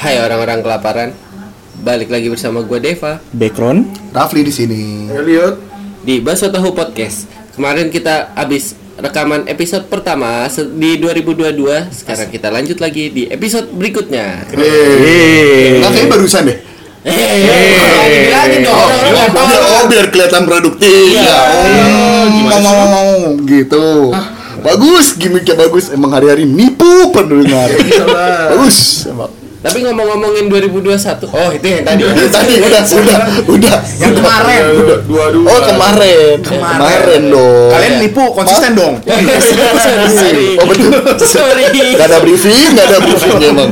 Hai orang-orang kelaparan. Balik lagi bersama gue Deva Background Rafli di sini. Elliot di Baso Tahu Podcast. Kemarin kita habis rekaman episode pertama di 2022. Sekarang kita lanjut lagi di episode berikutnya. Eh, nah, kayaknya barusan deh. Eh, nggak tahu. biar, oh, biar kelihatan produktif. Iya. Oh, mau gitu. Bagus, gimmicknya bagus. Emang hari-hari nipu pendengar. bagus. Emang. Tapi ngomong-ngomongin 2021. Oh, itu yang tadi. Eh, Tadi udah, udah, udah. Yang kemarin dua dua Oh kemarin, kemarin dong. Kalian nipu konsisten dong. Oh betul. Sorry. Gak ada briefing, gak ada briefing emang.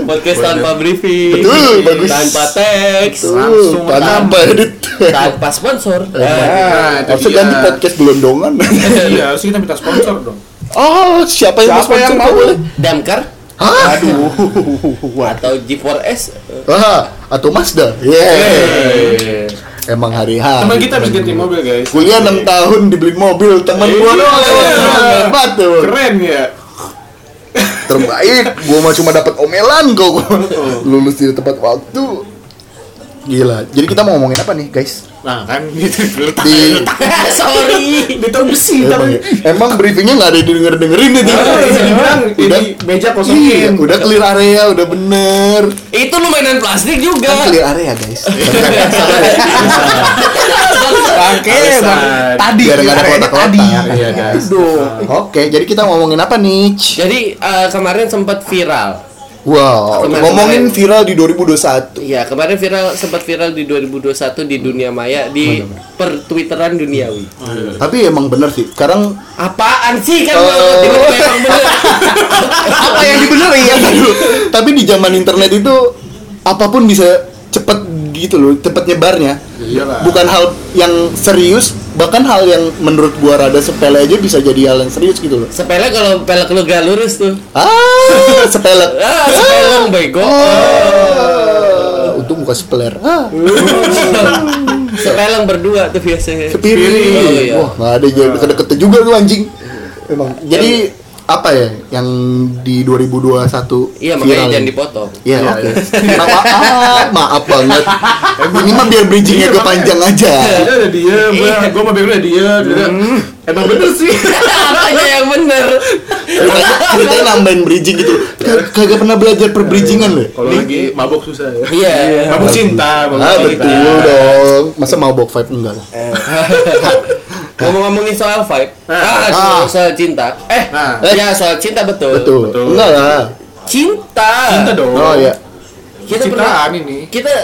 Podcast tanpa briefing. Betul, bagus. Tanpa teks. Tuh, tanpa edit. Tanpa sponsor. Nah, Nah, itu Harusnya ganti podcast gelondongan. Iya, harusnya kita minta sponsor dong. Oh, siapa yang Siapa yang mau? boleh? Damkar Hah? Aduh atau G4S. Ah, atau Mazda. Yeah. Emang hari-hari. Teman kita habis ganti mobil, guys. Kuliah 6 tahun dibeliin mobil, teman gua Iya. doang. Hebat tuh. Keren ya. Terbaik, gua mah cuma dapat omelan kok. Lulus di tepat waktu. Gila. Jadi kita mau ngomongin apa nih, guys? Nah, kan gitu. Di Sorry. Ditau besi emang, tapi emang briefingnya nggak ada yang denger dengerin itu. Ah, Udah. meja Iya, kosongin. udah clear area, udah bener. Itu lu mainan plastik Kan juga. clear area, guys. Bangke bang Tadi Biar nggak ada kotak-kotak. tadi Iya, guys. Oke, jadi kita ngomongin apa nih? Jadi eh, kemarin sempat viral. Wow, Kemarin- ngomongin viral di 2021. Iya, kemarin viral sempat viral di 2021 di dunia maya di per Twitteran duniawi. Tapi emang bener sih. Sekarang Apaan sih kan tiba-tiba emang bener. apa yang dibenerin ya? Tapi di zaman internet itu apa pun bisa cepet gitu loh, cepet nyebarnya. Iyalah. Bukan hal yang serius, bahkan hal yang menurut gua rada sepele aja bisa jadi hal yang serius gitu loh. Sepele kalau pelek lu gak lurus tuh. Ah, sepele. Ah, sepele bego. Ah, untung bukan sepeler. Ah, Sepeleng berdua tuh biasanya. Kepiri. Oh, iya. Wah, nggak ada jadi deket-deket juga tuh anjing. Emang. Jadi apa ya yang di 2021 Iya, viral makanya ya? jangan dipotong. Iya, Iya, oke. Maaf, ah, maaf banget. Ini mah biar bridgingnya gue panjang aja. Dia udah diem, gua, Iya. gua mau bilang dia udah, Emang bener sih. Makanya yang bener. Ceritanya, ceritanya nambahin bridging gitu. Kagak pernah belajar per bridgingan loh. Kalau lagi mabok susah ya. Iya. Mabuk cinta, mabuk Ah cinta. betul dong. Masa mau box vibe enggak lah. Ngomong-ngomongin soal vibe, ah, Ah. soal, soal cinta. Eh, Nah. ya soal cinta betul. Betul. betul. Enggak lah. Cinta. Cinta dong. Oh iya. Kita Cintaan pernah- ini. Kita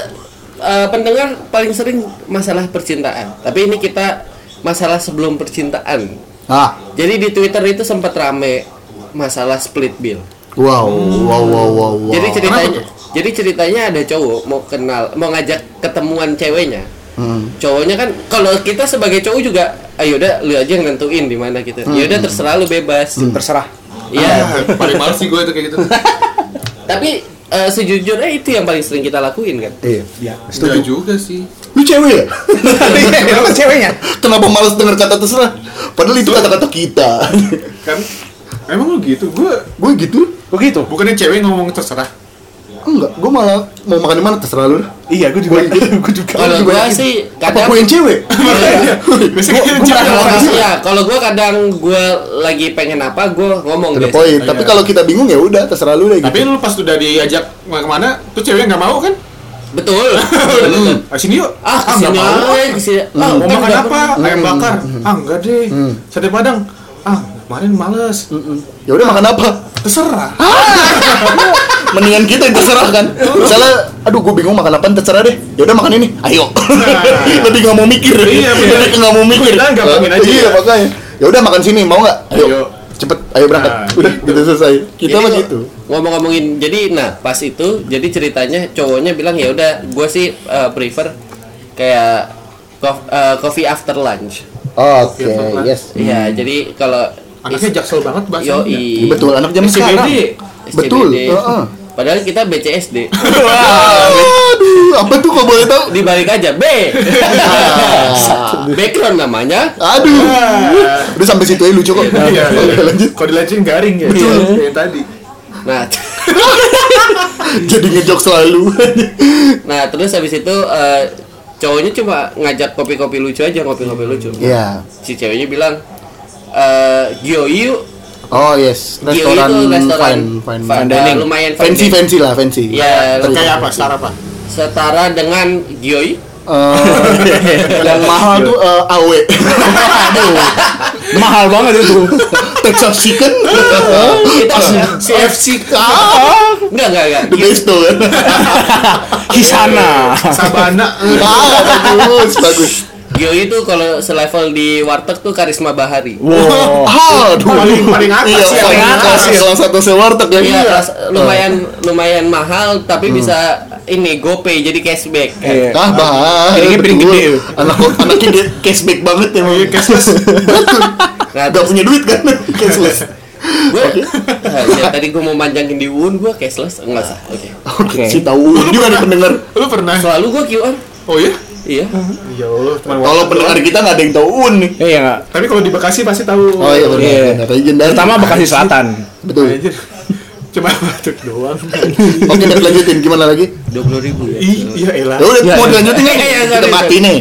eh, pendengar paling sering masalah percintaan. Tapi ini kita masalah sebelum percintaan. Ah. Jadi di Twitter itu sempat rame masalah split bill. Wow, wow, wow, wow, wow. Jadi ceritanya, jadi ceritanya ada cowok mau kenal, mau ngajak ketemuan ceweknya. Hmm. Cowoknya kan kalau kita sebagai cowok juga, ayo udah lu aja yang nentuin di mana gitu. Ya udah terserah lu bebas. Terserah Iya. Ah, Paling males sih gue itu kayak gitu. Tapi eh, sejujurnya itu yang paling sering kita lakuin kan. Iya. Ya Enggak juga sih. Lu cewek ya? Kenapa ceweknya? Kenapa males denger kata terserah? Padahal itu kata-kata kita. Kan Emang lu gitu? Gue gue gitu. Begitu? bukannya cewek ngomong terserah. Enggak, gue malah mau makan di mana terserah lu. Iya gue juga Gue juga Kalau gitu. sih Apa kadang gue yang cewek? Terserah. ya kalau gua kadang gua lagi pengen apa gua ngomong Ada biasa. poin. Tapi Iya. kalau kita bingung ya udah terserah lu deh Tapi gitu. lu pas udah diajak ke mana, tuh cewek nggak mau kan? Betul. Ah, sini yuk. ah nggak ke sini mau. Ah, mau makan apa? pernah. Ayam bakar. Ah, enggak deh. Hmm. Sate padang. Ah, kemarin males. Ya udah makan apa? Terserah. Mendingan kita yang terserah kan. Misalnya, aduh gue bingung makan apa terserah deh. Ya udah makan ini. Ayo. Lebih nggak mau mikir. Iya. Lebih nggak mau mikir. Udah, gampangin aja Iya ya. makanya. Ya udah makan sini mau nggak? Ayo. Ayo. Cepet. Ayo berangkat. Nah, udah gitu. gitu selesai. Kita Jadi mah gitu. Ngomong-ngomongin jadi nah pas itu jadi ceritanya cowoknya bilang ya udah gua sih eh, prefer kayak cof- eh, coffee after lunch. Oke, Iya, yes. Iya, jadi kalau Anaknya jaksel banget bahasanya. Yoi. Betul, anak zaman SCBD. sekarang. SCBD. Betul. heeh. Padahal kita BCSD. Aduh, apa tuh kok boleh tahu? Dibalik aja B. Background namanya. Aduh. Udah sampai situ aja lucu kok. Iya, iya. Oke, lanjut. Kalau dilanjutin garing ya. Betul. Kayak tadi. Nah, Jadi ngejok selalu. Nah terus habis itu eh, cowoknya cuma ngajak kopi-kopi lucu aja kopi-kopi lucu. Iya. Si ceweknya bilang eh Gio yuk Oh yes, restoran itu restoran fine, fine, fine eh, dining. lumayan fine fancy dining. fancy lah fancy. Ya, Kayak apa? Setara apa? setara dengan Gioi Eh, yang mahal tuh eh, AW. Aduh, Mahal banget itu. Texas Chicken. Kita CFC enggak enggak enggak. The best tuh. Hisana. Sabana. Ah, bagus, bagus. Gioi itu kalau selevel di warteg tuh karisma bahari. Wow. Aduh. Paling- paling atas Iya, ya, paling paling atas. atas. Salah satu sewarteg ya. Iya, kelas- lumayan lumayan mahal tapi bisa ini GoPay jadi cashback. kan. Iya. Ah, bah. Piring betul. gede. Anak anaknya dia cashback banget ya. Iya, cashless. Betul. Nah, Gak terus punya duit kan? Cashless. gue ya, tadi gue mau manjangin di UN gue cashless enggak sah. Oke. Oke, Oke. si tahu juga nih pendengar. Lu pernah? Selalu gue QR. Oh iya? Iya. Ya Allah, cuma Kalau pendengar kita nggak ada yang tahu un nih. Iya nggak. Tapi kalau di Bekasi pasti tahu. Oh iya benar. Iya. Legendary. Pertama Bekasi Selatan. Betul. Anjir. Cuma batuk doang. Oke, kita lanjutin gimana lagi? Dua puluh ribu ya. Iya elah. Ya udah Iya, mau iya. dilanjutin nggak? Iya, Kita sorry, mati nih.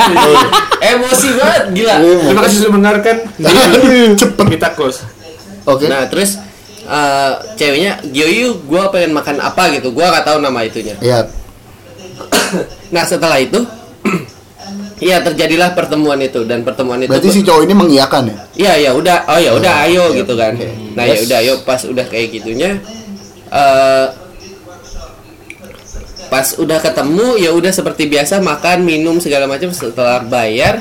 Emosi banget gila. Terima kasih sudah mendengarkan. Cepet. Kita kos. Oke. Nah terus eh, ceweknya Gioyu gue pengen makan apa gitu gue nggak tahu nama itunya Iya. nah setelah itu Iya terjadilah pertemuan itu dan pertemuan itu Berarti si cowok ini mengiyakan ya? Iya ya udah oh ya udah ayo gitu kan. oke. Nah ya udah ayo pas udah kayak gitunya eh pas udah ketemu ya udah seperti biasa makan minum segala macam setelah bayar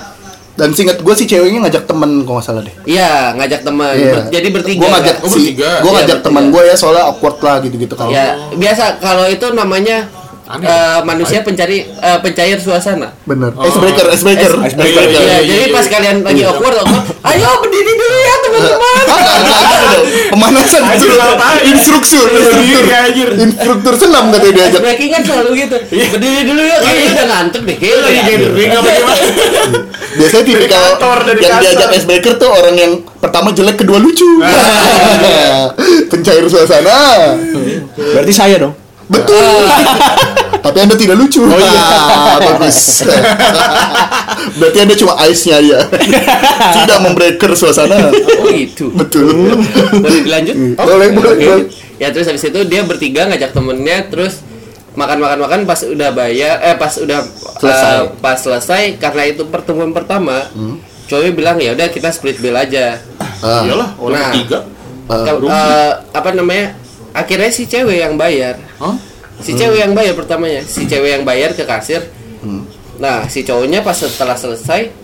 Dan singkat gue si ceweknya ngajak temen kalau nggak salah deh. iya ngajak teman Iya. Ber- jadi bertiga Gue ngajak kan? Oh, si, bertiga. gue Iya, ngajak bertiga. teman gue ya soalnya awkward lah gitu-gitu kan. ya biasa kalau itu namanya Aneh. eh, manusia pencari eh, pencair suasana Bener. Oh. Icebreaker, icebreaker. Es- Icebreaker. Iya, iya, jadi iya, pas iya. kalian lagi awkward, awkward, ayo berdiri dulu ya teman-teman. Pemanasan Anjir, dulu. ngapain? Instruktur, instruktur. Iya, anjir. Instruktur senam katanya diajak. Breaking kan selalu gitu. Berdiri dulu ya, kayaknya udah ngantuk deh. Kayaknya Lagi gathering apa gimana? Biasanya tipikal yang diajak icebreaker tuh orang yang pertama jelek, kedua lucu. Pencair suasana. Berarti saya dong. Betul. Tapi anda tidak lucu. Oh iya. bagus. Berarti anda cuma ice-nya aja. tidak membreaker suasana. Oh itu. Betul. Boleh dilanjut? boleh, boleh, Oke. boleh. Ya terus habis itu dia bertiga ngajak temennya terus makan-makan-makan pas udah bayar eh pas udah Selesai. eh, pas selesai karena itu pertemuan pertama cowoknya bilang ya udah kita split bill aja Ah, Iyalah, orang Nah. ketiga. ah. Kal- eh, apa namanya akhirnya si cewek yang bayar Hah? si cewek yang bayar pertamanya si cewek yang bayar ke kasir Hmm. nah si cowoknya pas setelah selesai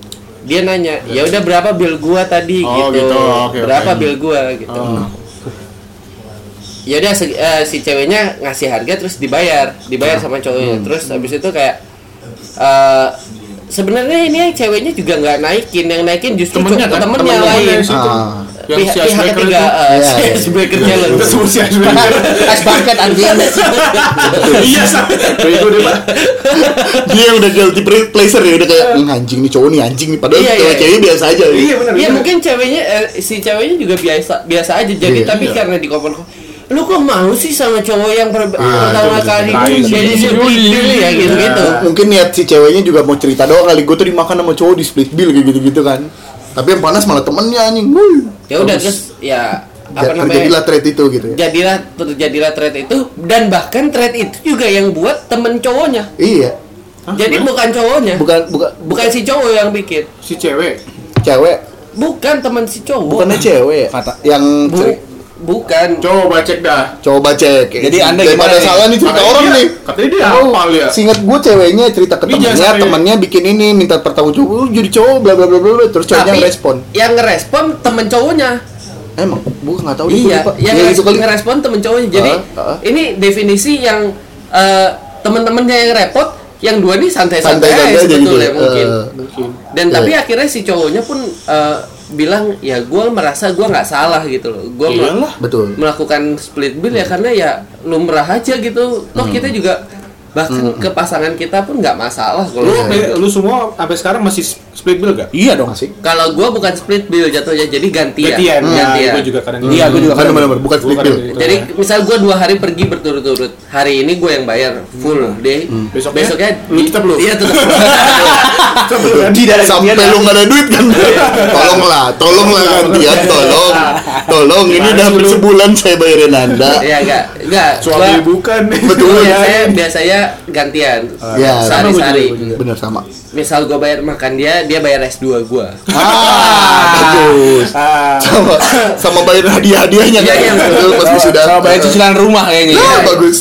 dia nanya ya udah berapa bill gua tadi Oh, gitu, gitu. Oke, berapa oke. bill gua gitu Oh. ya udah se- eh, si ceweknya ngasih harga terus dibayar dibayar sama cowoknya Hmm. terus habis itu kayak eh sebenarnya ini yang ceweknya juga nggak naikin yang naikin justru Temennya kan? temennya Temen lain temennya situ. Ah. Yang pihak, si pihak ketiga itu. eh, Iya, si iya. icebreaker Iya, challenge semua si icebreaker. Es bucket anjing. Iya, sama. Bego deh, Pak. Dia udah guilty pleasure ya udah kayak "Hmm, anjing nih cowok nih anjing nih padahal Iya, cewek iya. cewek biasa aja. Iya, benar. Iya mungkin ceweknya eh, si ceweknya juga biasa biasa aja jadi Iya. tapi Iya. karena di kompor lu kok mau sih sama cowok yang per- pertama itu kali betul. jadi Iya. split bill ya gitu gitu Mungkin niat si ceweknya juga mau cerita doang kali gue tuh dimakan sama cowok di split bill kayak gitu-gitu kan. Tapi yang panas malah temennya anjing. Ya udah terus ya apa namanya terjadilah thread itu gitu ya. jadilah terjadilah thread itu dan bahkan thread itu juga yang buat temen cowoknya Iya. jadi bukan cowoknya Bukan bukan bukan si cowok yang bikin Si cewek. cewek, bukan teman si cowok bukannya cewek. Kata- Yang Bu, bukan Coba cek dah. coba cek. Jadi Anda daripada gimana nih? salah nih cerita Katanya orang dia- nih. Katanya dia Oh, hafal ya. Seingat gue ceweknya cerita ke sampai- temennya bikin ini minta pertanggungjawab, "Lu jadi cowok bla bla bla bla bla." terus cowoknya ngerespon. yang ngerespon temen cowoknya Emang, gue nggak tahu iya, yang ngeres- itu kali. ngerespon temen cowoknya. Jadi ini definisi yang eh, temen-temennya yang repot, yang dua nih santai-santai aja gitu. ya. mungkin. Eh, Mungkin. Dan iya. tapi akhirnya si cowoknya pun eh, bilang ya gue merasa gue nggak salah gitu loh. Gue Iyalah. betul. melakukan split bill ya karena ya lumrah aja gitu. Toh kita juga bahkan ke pasangan kita pun nggak masalah kalau Lu, lu semua sampai sekarang masih Split bill gak? Iya dong. Masih. Kalau gua bukan split bill jatuhnya, jadi gantian. Gantian. Ya, Gantian. gue juga kadang Iya, gue juga Kan kadang- benar-benar bukan split bill. gitu. Jadi misal gua dua hari pergi berturut-turut, hari ini gua yang bayar full deh. Besoknya, Besoknya lu tetap lu? Iya tetap. Tidak ada Sampai lu nggak ada duit kan? Tolonglah, tolonglah gantian, tolong, tolong. Ini udah sebulan saya bayarin anda. Iya enggak, enggak. Suami bukan. Betul. biasanya gantian. Ya, Sehari-hari. Bener sama. Misal gua bayar makan dia, dia bayar S2 gua. Ah, bagus. Ah, Sama, sama bayar hadiah-hadiahnya Iya, kan? iya, Betul, pas sudah. Sama bayar cicilan rumah kayaknya. Ah, bagus.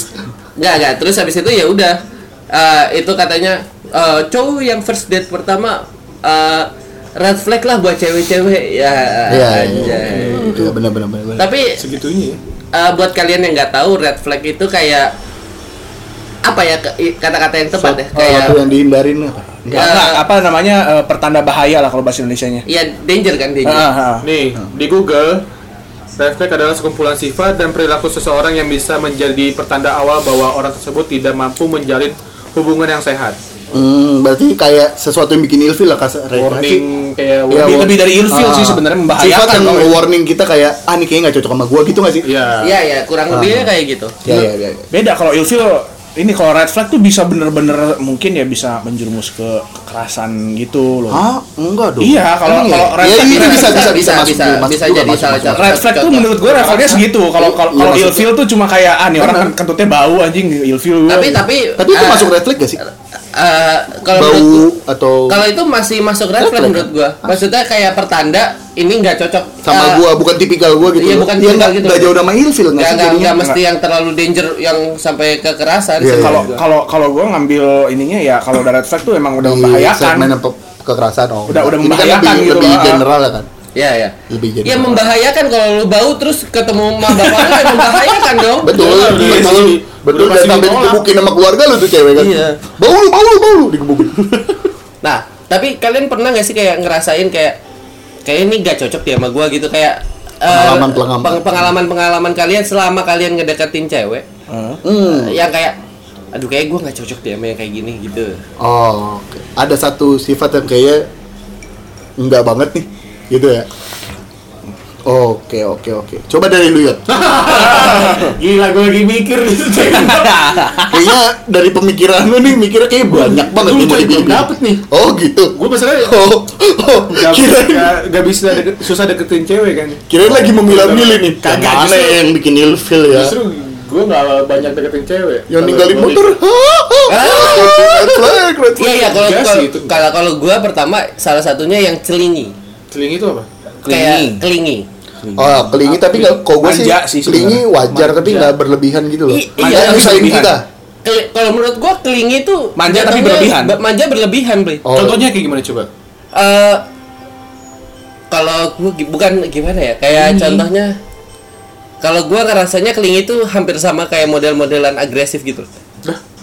Enggak, enggak. Terus habis itu ya udah. Eh, itu katanya eh, cowok yang first date pertama eh, red flag lah buat cewek-cewek ya. Iya, anjay. iya, benar benar. Tapi segitunya ya. eh, buat kalian yang nggak tahu red flag itu kayak apa ya kata-kata yang tepat ya Oh, kayak itu yang dihindarin apa? Enggak, enggak, apa namanya eh, pertanda bahaya lah kalau bahasa Indonesianya. ya danger kan danger. Ah, ah. Nih, di Google, flag adalah sekumpulan sifat dan perilaku seseorang yang bisa menjadi pertanda awal bahwa orang tersebut tidak mampu menjalin hubungan yang sehat. Hmm, berarti kayak sesuatu yang bikin ilfil lah kasar. Warning kayak Iya, Lebih, lebih dari ilfil Ah. sih sebenarnya Sifat membahayakan. yang kalau- warning kita kayak ah ini kayaknya nggak cocok sama gua gitu nggak sih? Iya. Iya ya kurang lebihnya kayak gitu. Ya ya ya. ya. Beda kalau ilfil ini kalau red flag tuh bisa bener-bener mungkin ya bisa menjerumus ke kekerasan gitu loh. Ah, enggak dong. Iya, kalau- kalau ya? red Ya, flag itu bisa- bisa bisa bisa bisa, masuk bisa, masuk bisa juga, jadi salah satu. Red flag tuh menurut gue levelnya segitu. Kalau kalau Iya, kalau maksudnya. ilfil tuh cuma kayak ah nih orang kan kentutnya bau anjing ilfil gua. Tapi tapi Tapi itu eh, masuk red flag gak sih? Eh, kalau Bau menurut atau kalau itu masih masuk red flag menurut gua. Maksudnya kayak pertanda ini nggak cocok sama Eh, gua bukan tipikal gua gitu. Iya, bukan Iya, tipikal gitu. nggak jauh nama ilfil nggak nggak sih nggak mesti yang terlalu danger yang sampai kekerasan Iya, sih. iya. kalau kalau kalau gue ngambil ininya ya kalau udah red flag tuh emang udah membahayakan. kekerasan oh. Udah- udah kan membahayakan lebih, gitu lebih general ya kan. Iya ya. Lebih general. Ya membahayakan kalau lu bau terus ketemu sama bapak lu ya membahayakan dong. Betul, Iya, betul, iya, betul, Dan sampai digebukin sama keluarga lu tuh cewek kan. Iya. Bau lu, bau lu, bau lu digebukin. Nah, tapi kalian pernah nggak sih kayak ngerasain kayak kayak ini gak cocok dia sama gua gitu kayak eh, Pengalaman- pengalaman. peng- pengalaman-pengalaman kalian selama kalian ngedeketin cewek Heeh. Hmm. yang kayak aduh kayak gua nggak cocok dia sama yang kayak gini gitu. Oh, ada satu sifat yang kayaknya enggak banget nih, gitu ya. Oke, oke, oke. Coba dari lu ya. Gila, gue lagi mikir. Kayaknya dari pemikiran lu nih mikirnya kayak banyak banget nih mau dapet nih. Oh, gitu. gue masalahnya Oh, oh gak, kirain, gak, gak bisa deket, susah deketin cewek kan. kirain lagi memilah-milih nih. Yang Kagak, mana justru- yang bikin ilfil ya? Justru gue gak banyak deketin cewek. Yang ninggalin motor. Iya iya kalau kalau kalau gua pertama salah satunya yang celingi. Celing itu apa? Kayak kelingi. Oh, kelingi tapi nggak, kok gue sih, kelingi wajar tapi nggak berlebihan gitu loh. Manja iya, yang berlebihan. kita. Kalau menurut gua kelingi itu Manja tapi berlebihan. be- Manja berlebihan, Bre. Oh. Contohnya kayak gimana coba? Eh, kalau gua gi- bukan gimana ya kayak contohnya kalau gua ngerasanya kelingi itu hampir sama kayak model-modelan agresif gitu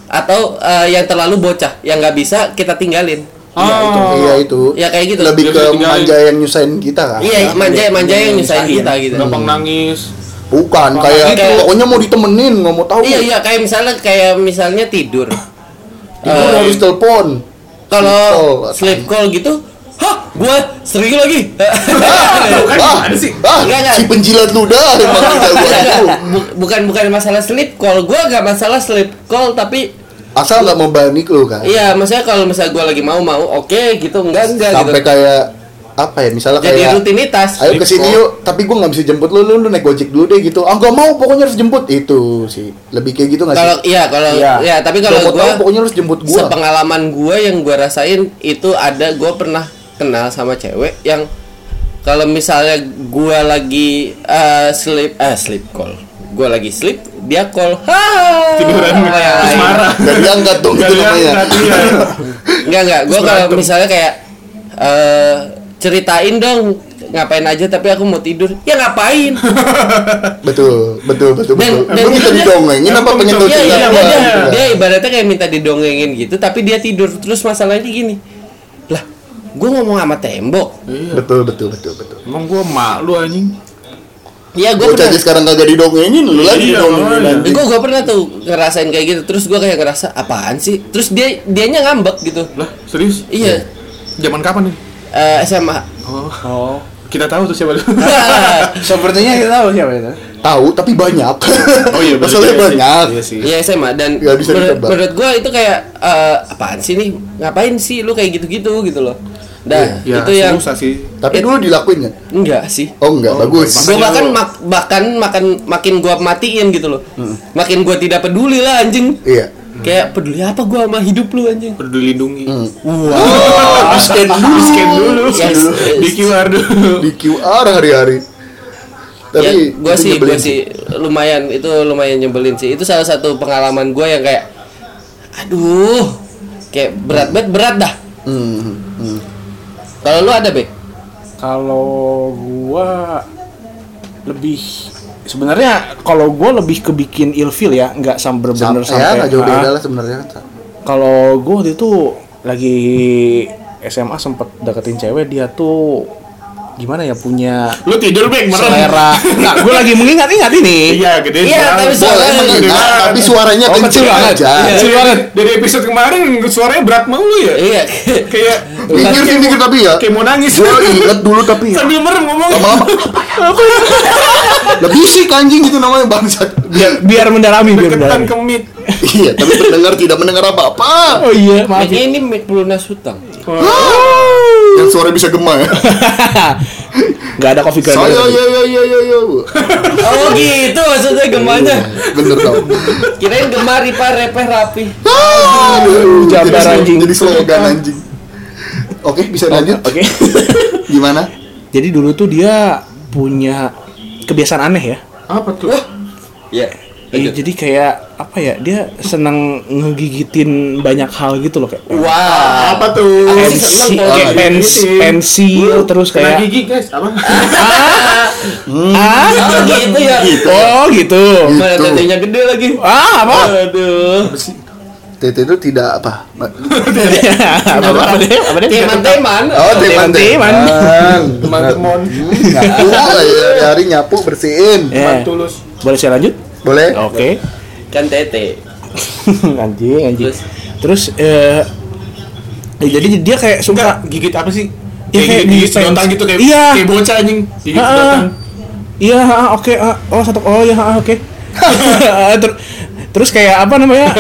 atau eh, yang terlalu bocah yang nggak bisa kita tinggalin Iya itu, iya itu. ya kayak gitu Lebih ke manja yang nyusahin kita kan. iya manja manja yang nyusahin kita gitu Gampang nangis. Bukan Oh, kayak gitu. pokoknya mau ditemenin, nggak mau tahu. iya iya kayak misalnya kayak misalnya tidur Tidur Eh, harus telepon. kalau sleep call gitu hah gua sering lagi Kan Ah, ada sih. ah, Enggak, enggak. si penjilat ludah emang kita gua itu. Bu- bukan bukan masalah sleep call gua nggak masalah sleep call tapi Asal nggak membebani lu kan. Iya, maksudnya kalau misalnya gue lagi mau mau, oke gitu, enggak enggak Sampai gitu. kayak apa ya? Misalnya Jadi kayak rutinitas. Ayo ke sini yuk, tapi gua nggak bisa jemput lu, lu, lu naik gojek dulu deh gitu. Ah nggak mau, pokoknya harus jemput itu sih. Lebih kayak gitu nggak Kalau sih? iya, kalau Iya. ya, tapi Kalau kalau mau gue tahu, pokoknya harus jemput gua. sepengalaman gue yang gue rasain itu ada gue pernah kenal sama cewek yang kalau misalnya gue lagi eh, sleep eh sleep call, gue lagi sleep, dia call, ha Tiduran. Marah. Gak diangkat dong Gak itu lihat namanya. perhatian. Enggak enggak, gue kalau misalnya kayak eh ceritain dong ngapain aja tapi aku mau tidur ya ngapain Betul, betul, betul, Dan- betul. dan- minta didongengin apa pengen Iya, iya, gua? dia, Gitu kan. dia ibaratnya kayak minta didongengin gitu, tapi dia tidur. Terus masalahnya gini, lah, gue ngomong sama tembok. Betul, betul, betul, betul. Emang gue malu anjing. Iya, gue Bocah pernah. aja sekarang kagak didongengin, lu lagi Iya, nanti. Gue gue pernah tuh ngerasain kayak gitu. Terus gue kayak ngerasa apaan sih? Terus dia dianya ngambek gitu. Lah, serius? Iya. Zaman kapan nih? Eh, SMA. Oh. Kita tahu tuh siapa lu. Sepertinya kita tahu siapa itu. Tahu tapi banyak. Oh iya, Masalahnya banyak. Iya sih. Iya SMA dan Nggak bisa menurut, menurut gua itu kayak eh, apaan sih nih? Ngapain sih lu kayak gitu-gitu gitu loh. Dah, Ya, itu yang susah sih. Tapi It- dulu dilakuin kan? enggak sih. Oh enggak, bagus. Gua bahkan mak- bahkan makan makin gua matiin gitu loh. Makin gua tidak peduli lah anjing. Iya. Kayak peduli apa gua sama hidup lu anjing. Peduli lindungi. Di scan dulu. Scan dulu. Yes, yes. Di QR dulu. Di QR hari-hari. Tapi ya, itu sih, gue sih lumayan itu lumayan nyebelin sih. Itu salah satu pengalaman gue yang kayak, aduh, kayak berat banget berat dah. Hmm, hmm. Kalau lu ada Bek? Kalau gua lebih sebenarnya kalau gua lebih kebikin ilfil ya, nggak sam bener-bener Sam- sampai. ya nggak jauh beda lah sebenarnya. Kalau gua waktu itu lagi SMA sempet deketin cewek dia tuh gimana ya punya Lu tidur, Bek, merem. selera. Nggak, gua lagi mengingat-ingat ini. Iya, gede Iya, banget. tapi Boleh Suaranya mengingat, gede tapi suaranya Oh, banget. aja. Iya. Kecil banget. Dari episode kemarin suaranya berat mulu ya. Iya. Kayak Mikir sih mikir tapi ya. kayak mau nangis. Gue inget dulu tapi ya. Sambil merem ngomong. Lama-lama. Lebih sih anjing itu namanya bangsat. Biar biar mendalami, biar mendalami. ke mic. Iya, tapi pendengar tidak mendengar apa-apa. Oh iya, maaf. Ini mic pelunas hutang. Yang suara bisa gema ya. Nggak ada coffee grinder. Saya ya ya ya ya ya. Oh gitu maksudnya gemanya. Bener tau. Kirain gemar ripa repeh rapi. Aduh, Jabar anjing. Jadi slogan anjing. Oke, bisa lanjut. Oke. Gimana? Jadi dulu tuh dia punya kebiasaan aneh ya. Apa tuh? Iya. Eh, jadi kayak apa ya? Dia senang ngegigitin banyak hal gitu loh kayak Wah. Apa tuh? Pensi, kayak gitu? pens, pensil terus Kena kayak gigi, guys. Apa? ah Oh gitu ya. oh gitu Mana Gitu. tetenya gede lagi. ah apa Aduh. Tete itu tidak apa? apa apa deh apa deh Teman-teman. Oh, teman-teman. Teman-teman. Nyapu, hari-hari nyapu bersihin. Ya. Tulus. boleh saya lanjut Boleh? oke Kan tete. anjing anjing Terus? terus eh eh, jadi dia kayak suka Enggak, gigit apa sih? Ya, Kayak kayak gigit, gigit sedotan gitu kayak Iya. kayak bocah anjing. Gigit sedotan. Iya, ah, oke. ah, oh, satu. Oh, iya, ah, oke. Ter- terus kayak apa namanya?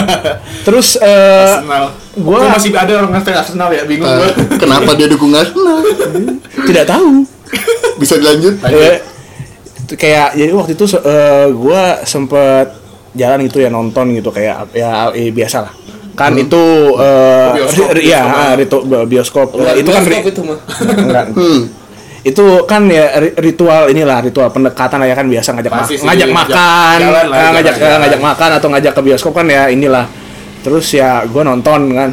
Terus eh Arsenal. gua- masih ada orang ngefans Arsenal ya, bingung Eh, gua. kenapa dia dukung Arsenal? tidak tahu. Bisa dilanjut? Eh, kayak jadi waktu itu eh, gua sempet jalan gitu ya nonton gitu kayak ya eh, biasa lah. Kan itu eh Bioskop, ya, bioskop. ah, ritu- bioskop. Enggak, itu kan bioskop itu mah. enggak. Hmm. itu kan ya ri- ritual inilah ritual pendekatan lah ya kan biasa ngajak Pasti ma- sih, ngajak ngajak makan jalan lah, jalan, ngajak eh, jalan. ngajak makan atau ngajak ke bioskop kan ya inilah terus ya gue nonton kan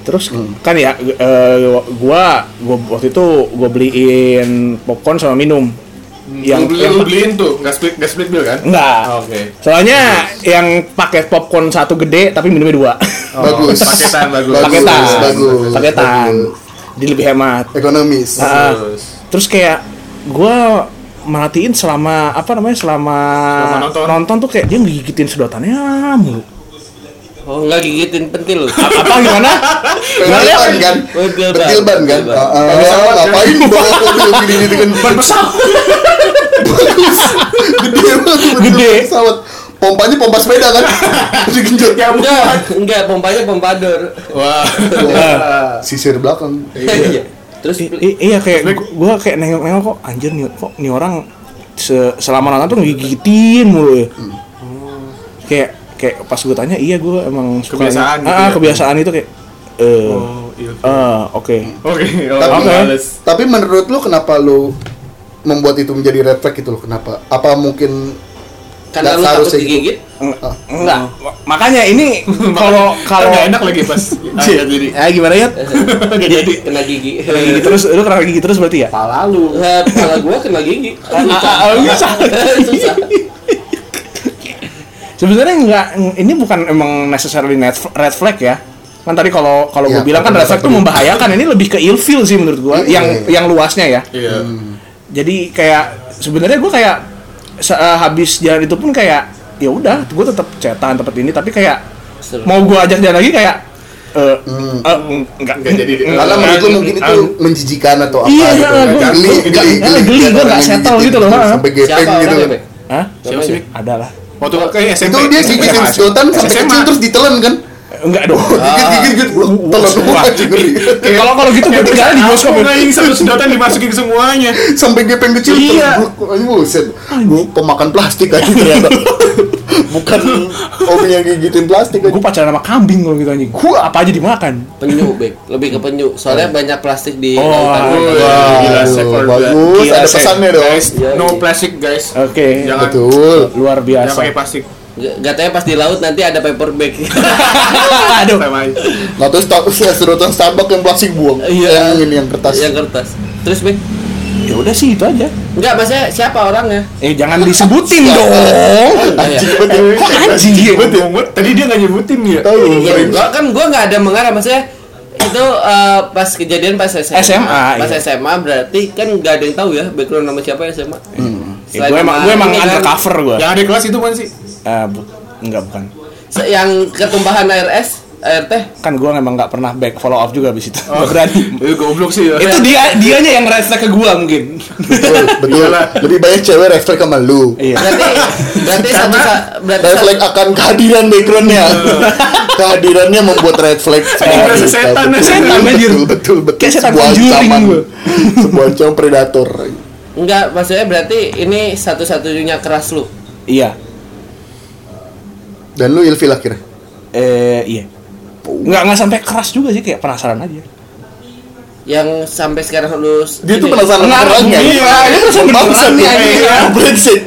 terus kan ya eh, gua gua waktu itu gue beliin popcorn sama minum yang Yang lu, beli, yang lu beliin tuh, nggak split nggak split bill kan? enggak Oke. soalnya yang paket popcorn satu gede tapi minumnya dua Oh, Bagus. Paketan bagus. Bagus, paketan bagus, paketan bagus. jadi lebih hemat Ekonomis. Ah. Bagus. terus kayak gue merhatiin selama apa namanya selama, Selama nonton. tuh kayak dia ngegigitin sedotannya mulu Oh enggak gigitin pentil lu. apa gimana Pentil ban kan? Pentil ban. Pentil ban kan? Pentil ban. Ah, ah, Ngapain bawa mobil gini gini kan? Ban pesawat. Bagus. Gede banget Gede. pesawat. Pompanya pompa sepeda kan? Digenjot. Ya Enggak, enggak pompanya pompador. Wah. Sisir belakang. Iya. Terus I- i- iya kayak gue kayak nengok-nengok kok anjir nih kok nih orang se- selama nonton tuh ngegigitin mulu ya kayak kayak pas gue tanya iya gue emang suka Kebiasaan gitu ah, ya? kebiasaan itu kayak eh Oh, iya. ah, oke Oke, oh, Tapi, tapi menurut lu kenapa lu membuat itu menjadi red flag gitu loh? Kenapa? Apa mungkin karena nggak lu takut seharusnya gitu? digigit. Eng- enggak makanya ini kalau kalau nggak enak lagi pas. Ah, nggak jadi. ah gimana ya jadi. Kena gigi. Kena gigi terus lu kena gigi terus berarti ya Pala lu. Eh, Kepala gua kena gigi. ah, Susah. Susah. Sebenarnya enggak ini bukan emang necessarily net red flag ya kan tadi kalau kalau Ya, gue bilang kan red flag itu membahayakan ini lebih ke ilfeel sih menurut gue Iya. yang yang luasnya ya Iya. jadi kayak sebenarnya gue kayak eh, habis jalan itu pun kayak ya udah gue tetap cetan tempat ini tapi kayak Seru. mau gue ajak jalan lagi kayak eh Hmm. eh, enggak Nggak jadi. Karena menurut lu mungkin itu menjijikan atau apa Iya, gitu. gua- Geli, geli, gua- geli, geli, geli, gua nggak settle gitu loh, ha. Sampai Siapa gepeng gitu. Bek? Hah? Siapa sih? Ada lah. Waktu kayak SMP. Itu dia gigitin sedotan sampai kecil terus ditelan kan? Enggak dong. Gigit, gigit. Telan ngeri. Kalau kalau gitu gue tinggal di bioskop. Aku nggak satu sedotan dimasukin semuanya. Sampai gepeng kecil Iya. buset. Gua pemakan plastik aja ternyata. Bukan hobi yang gigitin plastik aja. Gue pacaran sama kambing kalau gitu anjing. Gue apa aja dimakan. penyu bek lebih ke penyu soalnya banyak plastik di Oh, bagus, ada pesannya dong. Guys, no plastic guys. Oke. Jangan Betul. Luar jangan biasa. pakai plastik. Katanya pas di laut nanti ada paper bag. Aduh. Nah terus ta- sedotan Starbucks yang plastik buang. Iya. Yang ini yang kertas. yang kertas. Terus bek? Ya udah sih itu aja. Enggak, maksudnya siapa orangnya? Eh jangan disebutin dong. Ya. Anjing betul. Kok anjing dia? Banget, Tadi dia nggak nyebutin ya. Tahu. Ya, gua kan gua nggak ada mengarah maksudnya itu eh, pas kejadian pas SMA. SMA, Pas iya. SMA berarti kan nggak ada yang tahu ya background nama siapa SMA. Ya, gue emang gue emang undercover gue. Yang ada kelas itu kan sih. Eh, bu- enggak bukan. yang ketumpahan air es, air teh. Kan gue emang nggak pernah back follow up juga abis itu. Nggak berani. Eh goblok sih ya. itu dia dianya yang red flag ke gue mungkin. Betul, betul. Lebih banyak cewek refleks sama lu. Iya. Berarti berarti satu sa- berarti Red flag akan kehadiran backgroundnya. kehadirannya membuat red flag. Setan, setan, anjir. Betul, betul, betul. Sebuah ancaman. gua. Sebuah ancaman predator. enggak maksudnya berarti ini satu-satunya keras lu. Iya. Dan lu ilfil akhirnya. Eh iya. Nggak nggak sampai keras juga sih kayak penasaran aja. Yang sampai sekarang lu Dia tuh penasaran Enggak, orangnya. iya, dia penasaran Bangsat beneran, ya. iya. Brengsek.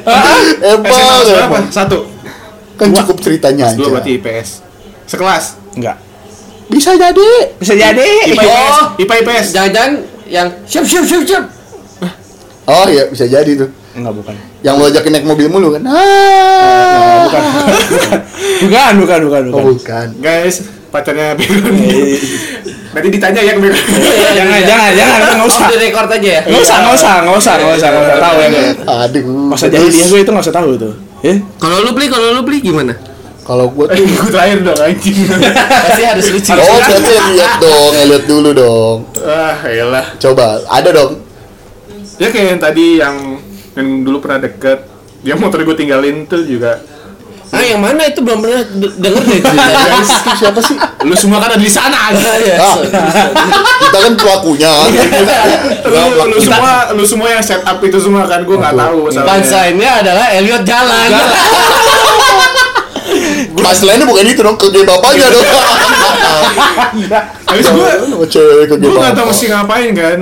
Emang. berapa? Satu. Kan cukup ceritanya Dua aja. berarti IPS. Sekelas. Enggak. Bisa jadi. Bisa jadi. IPA IPS. Oh. IPA IPS. Jangan-jangan yang siap siap siap siap. Oh iya, bisa jadi tuh. Enggak bukan. Yang lo ajakin naik mobil mulu kan? Ah. Bukan. Bukan, bukan, bukan, Oh, bukan. bukan. Guys, pacarnya Begon. Nanti ditanya ya ke Begon. Jangan, jangan, jangan, nggak usah. Di record aja ya. Nggak usah, nggak usah, nggak usah, nggak usah, nggak usah tahu ya. Aduh. Masa jadi dia gue itu nggak usah tahu tuh. Eh? Kalau lu beli, kalau lu beli gimana? Kalau gua tuh gue terakhir dong anjing. Pasti harus lucu. Oh, berarti lihat dong, lihat dulu dong. Ah, elah. Coba, ada dong. Ya kayak yang tadi yang yang dulu pernah deket. Dia motor gue tinggalin tuh juga. Ah, yang mana itu belum pernah de- denger deh ceritanya. Guys, itu siapa sih? Lu semua kan ada di sana aja. Ya, Ah, so- kita kan pelakunya. lu, lu semua lu semua yang set up itu semua kan gue nggak tahu masalahnya. Punchline-nya adalah Elliot jalan. Masalahnya bukan itu dong, ke game bapaknya dong. Habis gue gue tahu bapak. mesti ngapain kan.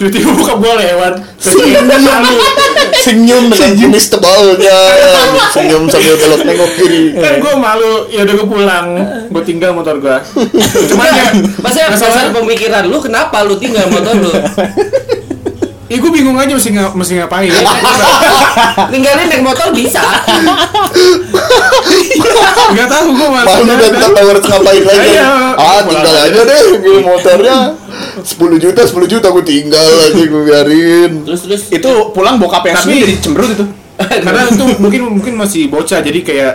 Tiba-tiba buka gue lewat. Senyum, senyum dengan kumis tebalnya, senyum sambil belok nengok kiri. kan gue malu ya udah gue pulang gue tinggal motor gue cuman ya Maksudnya dasar pemikiran lu kenapa lu tinggal motor lu? ya gue bingung aja mesti nga, mesti ngapain Ninggalin naik motor bisa. nggak tahu gue malu Malu dan tak tahu harus ngapain lagi. Iya. Ah, tinggal aja deh, gue motornya 10 juta, 10 juta gue tinggal aja gue biarin. Terus terus Itu pulang bokap yang Tapi- sendiri jadi cemberut itu. karena itu mungkin mungkin masih bocah jadi kayak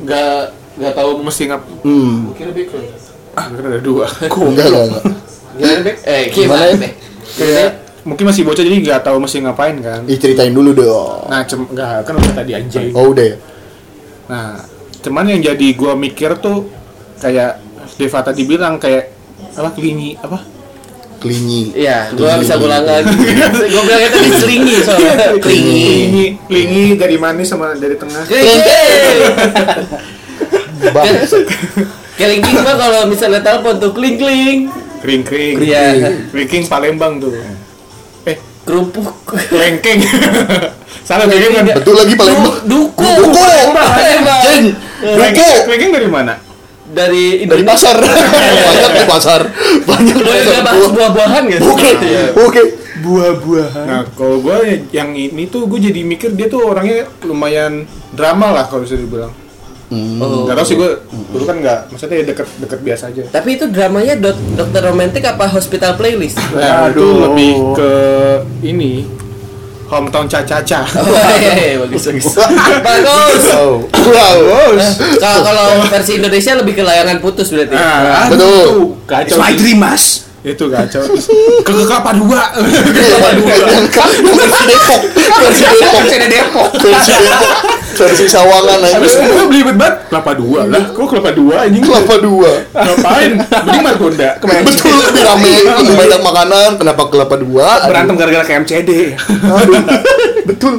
nggak nggak tahu mesti ngap Hmm, kira beko ah kira ada dua enggak enggak enggak. gimana Bek? Eh, Gimana, ya? Bek? kayak mungkin masih bocah jadi nggak tahu mesti ngapain kan Ih, ceritain dulu dong. nah cem nggak kan udah tadi anjing Oh, udah ya. Nah, cuman yang jadi gua mikir tuh kayak Deva tadi bilang kayak apa kelingi apa? Klinyi. Iya, gua bisa ulang lagi. gua bilangnya tadi selingi soalnya. Klingi. Kelingi, kelingi dari manis sama dari tengah. Klingi. Bang, Kelingking mah kalau misalnya telepon tuh kling kling. Kring kring. Iya. Kring Palembang tuh. Eh, Kerupuk. lengkeng. Salah kering kan. betul lagi Palembang. Duku. Duku. Palembang. Duku. Lengkeng dari mana? Dari Dari pasar. Banyak di pasar. Banyak di pasar. nggak buah-buahan gitu? Oke, oke. Buah-buahan. Nah, kalau gua yang ini tuh gue jadi mikir dia tuh orangnya lumayan drama lah kalau bisa dibilang. Oh. Gak tau sih gue dulu kan nggak, maksudnya deket-deket biasa aja. Tapi itu dramanya dok dokter romantik apa hospital playlist? Nah, itu Aduh. lebih ke ini hometown Caca-Caca. Oh, iya, iya, bagus bagus. Bagus. Wow. Wow. Kalau kalau versi Indonesia lebih ke layangan putus berarti. Nah, Betul. itu Kacau. My sih. dream mas. Itu kacau. Ke kelapa dua. Depok. Versi Depok. Versi Depok. Versi Depok. Versi Sawangan Habis aja. gue beli banget kelapa dua lah. Kok kelapa dua anjing? Kelapa dua. Ngapain? Mending Margonda. Betul lebih rame, lebih banyak makanan. Kenapa kelapa dua? Berantem gara-gara ke MCD. Aduh. Betul.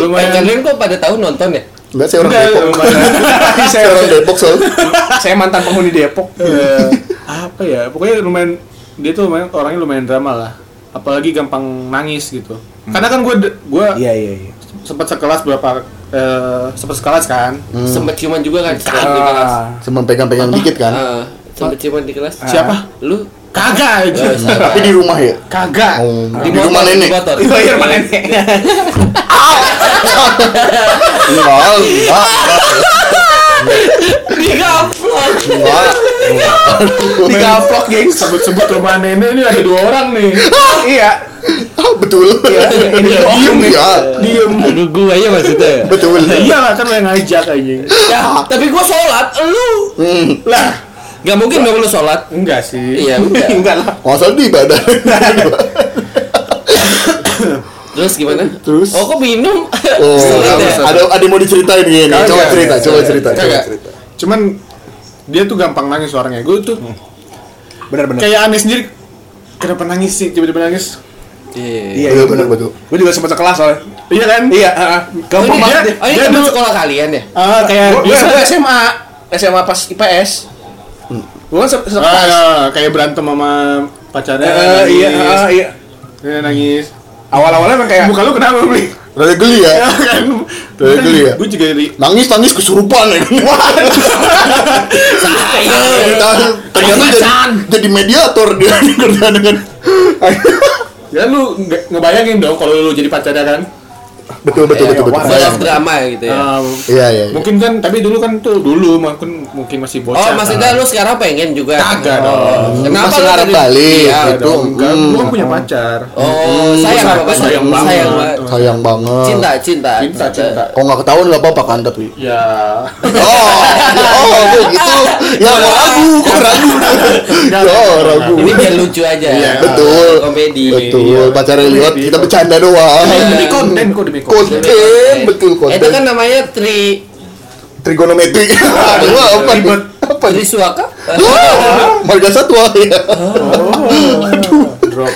Lumayan. kalian kok pada tahu nonton ya? Enggak, saya orang Depok. Saya orang Depok soalnya. Saya mantan penghuni Depok. Eh, apa ya? Pokoknya lumayan dia tuh lumayan, orangnya lumayan drama lah. Apalagi gampang nangis gitu. Karena kan gue gue Iya iya iya. sempat sekelas berapa eh sempat sekelas kan. Sempet ciuman juga kan di kelas. Ah, Cuma pegang-pegang dikit kan. Ah, sempet ciuman di kelas. Siapa? Lu Kagak aja. Tapi di rumah ya. Kagak. Oh, di di rumah di nenek. air mana nih? Enggak, enggak, Di gaplok. enggak. Tiga vlog gengs. Sebut-sebut rumah nenek ini ada dua orang nih. Iya. Ah, betul. Ini Diem ya. Diem. Aduh gua ya maksudnya. Betul. Iya lah kan lo yang ngajak anjing. Ya, tapi gua sholat, lu Hmm. Lah, Gak mungkin dong lu sholat. enggak sih. Iya, udah. Enggak lah. Masa di badan. Terus gimana? Terus? Oh, kok minum? Oh, ya? ada ada yang mau diceritain gini. Coba cerita, coba cerita, coba cerita. Cuman dia tuh gampang nangis orangnya. Gue tuh Benar-benar. kayak aneh sendiri. Kenapa nangis sih? Tiba-tiba nangis. Iya. Iya Iya benar betul. Gue juga sempat sekelas soalnya. Iya kan? Iya. Oh, Gampang banget dia, dia. oh, ini Dia teman dulu- sekolah kalian ya? Ah, kayak Gue SMA. SMA pas IPS. Gue kan se- sekelas. Ah, kayak berantem sama pacarnya. Eh, nangis. iya, iya. Dia nangis. Awal-awalnya emang kayak Muka lu kenapa beli? Rada geli ya. kan? Rada geli ya. Gue juga ri. Nangis nangis kesurupan ya. Ternyata ternyata jadi, jadi mediator dia kerja dengan Ya lu nge- ngebayangin dong kalau lu jadi pacarnya kan? Betul betul Iya, betul betul. of drama gitu ya. Ah, Iya iya. iya. mungkin kan tapi dulu kan tuh dulu mungkin mungkin masih Oh, bocah. maksudnya lu sekarang pengen juga? Kagak Oh, dong. Kenapa Masih lu ngarep tadi- kali Iya. gitu. Itu enggak, Hmm. lu kan punya pacar. Oh, sayang sayang- apa sayang banget. Sayang banget. Sayang banget. Cinta, cinta, Cinta, cinta. Kok nggak ketahuan nggak apa-apa kan tapi. Ya. Oh, oh kok gitu. Ya kok ragu, kok ragu. Ya ragu. Ini biar lucu aja. Iya. Betul. Komedi. Betul, pacarnya lewat kita bercanda doang. Demi konten kok demi konten. Konten, betul Itu konten. kan namanya tri Trigonometri. Aduh, apa nih? Apa nih? Trisuaka. Wah, Marga satwa ya. Drop.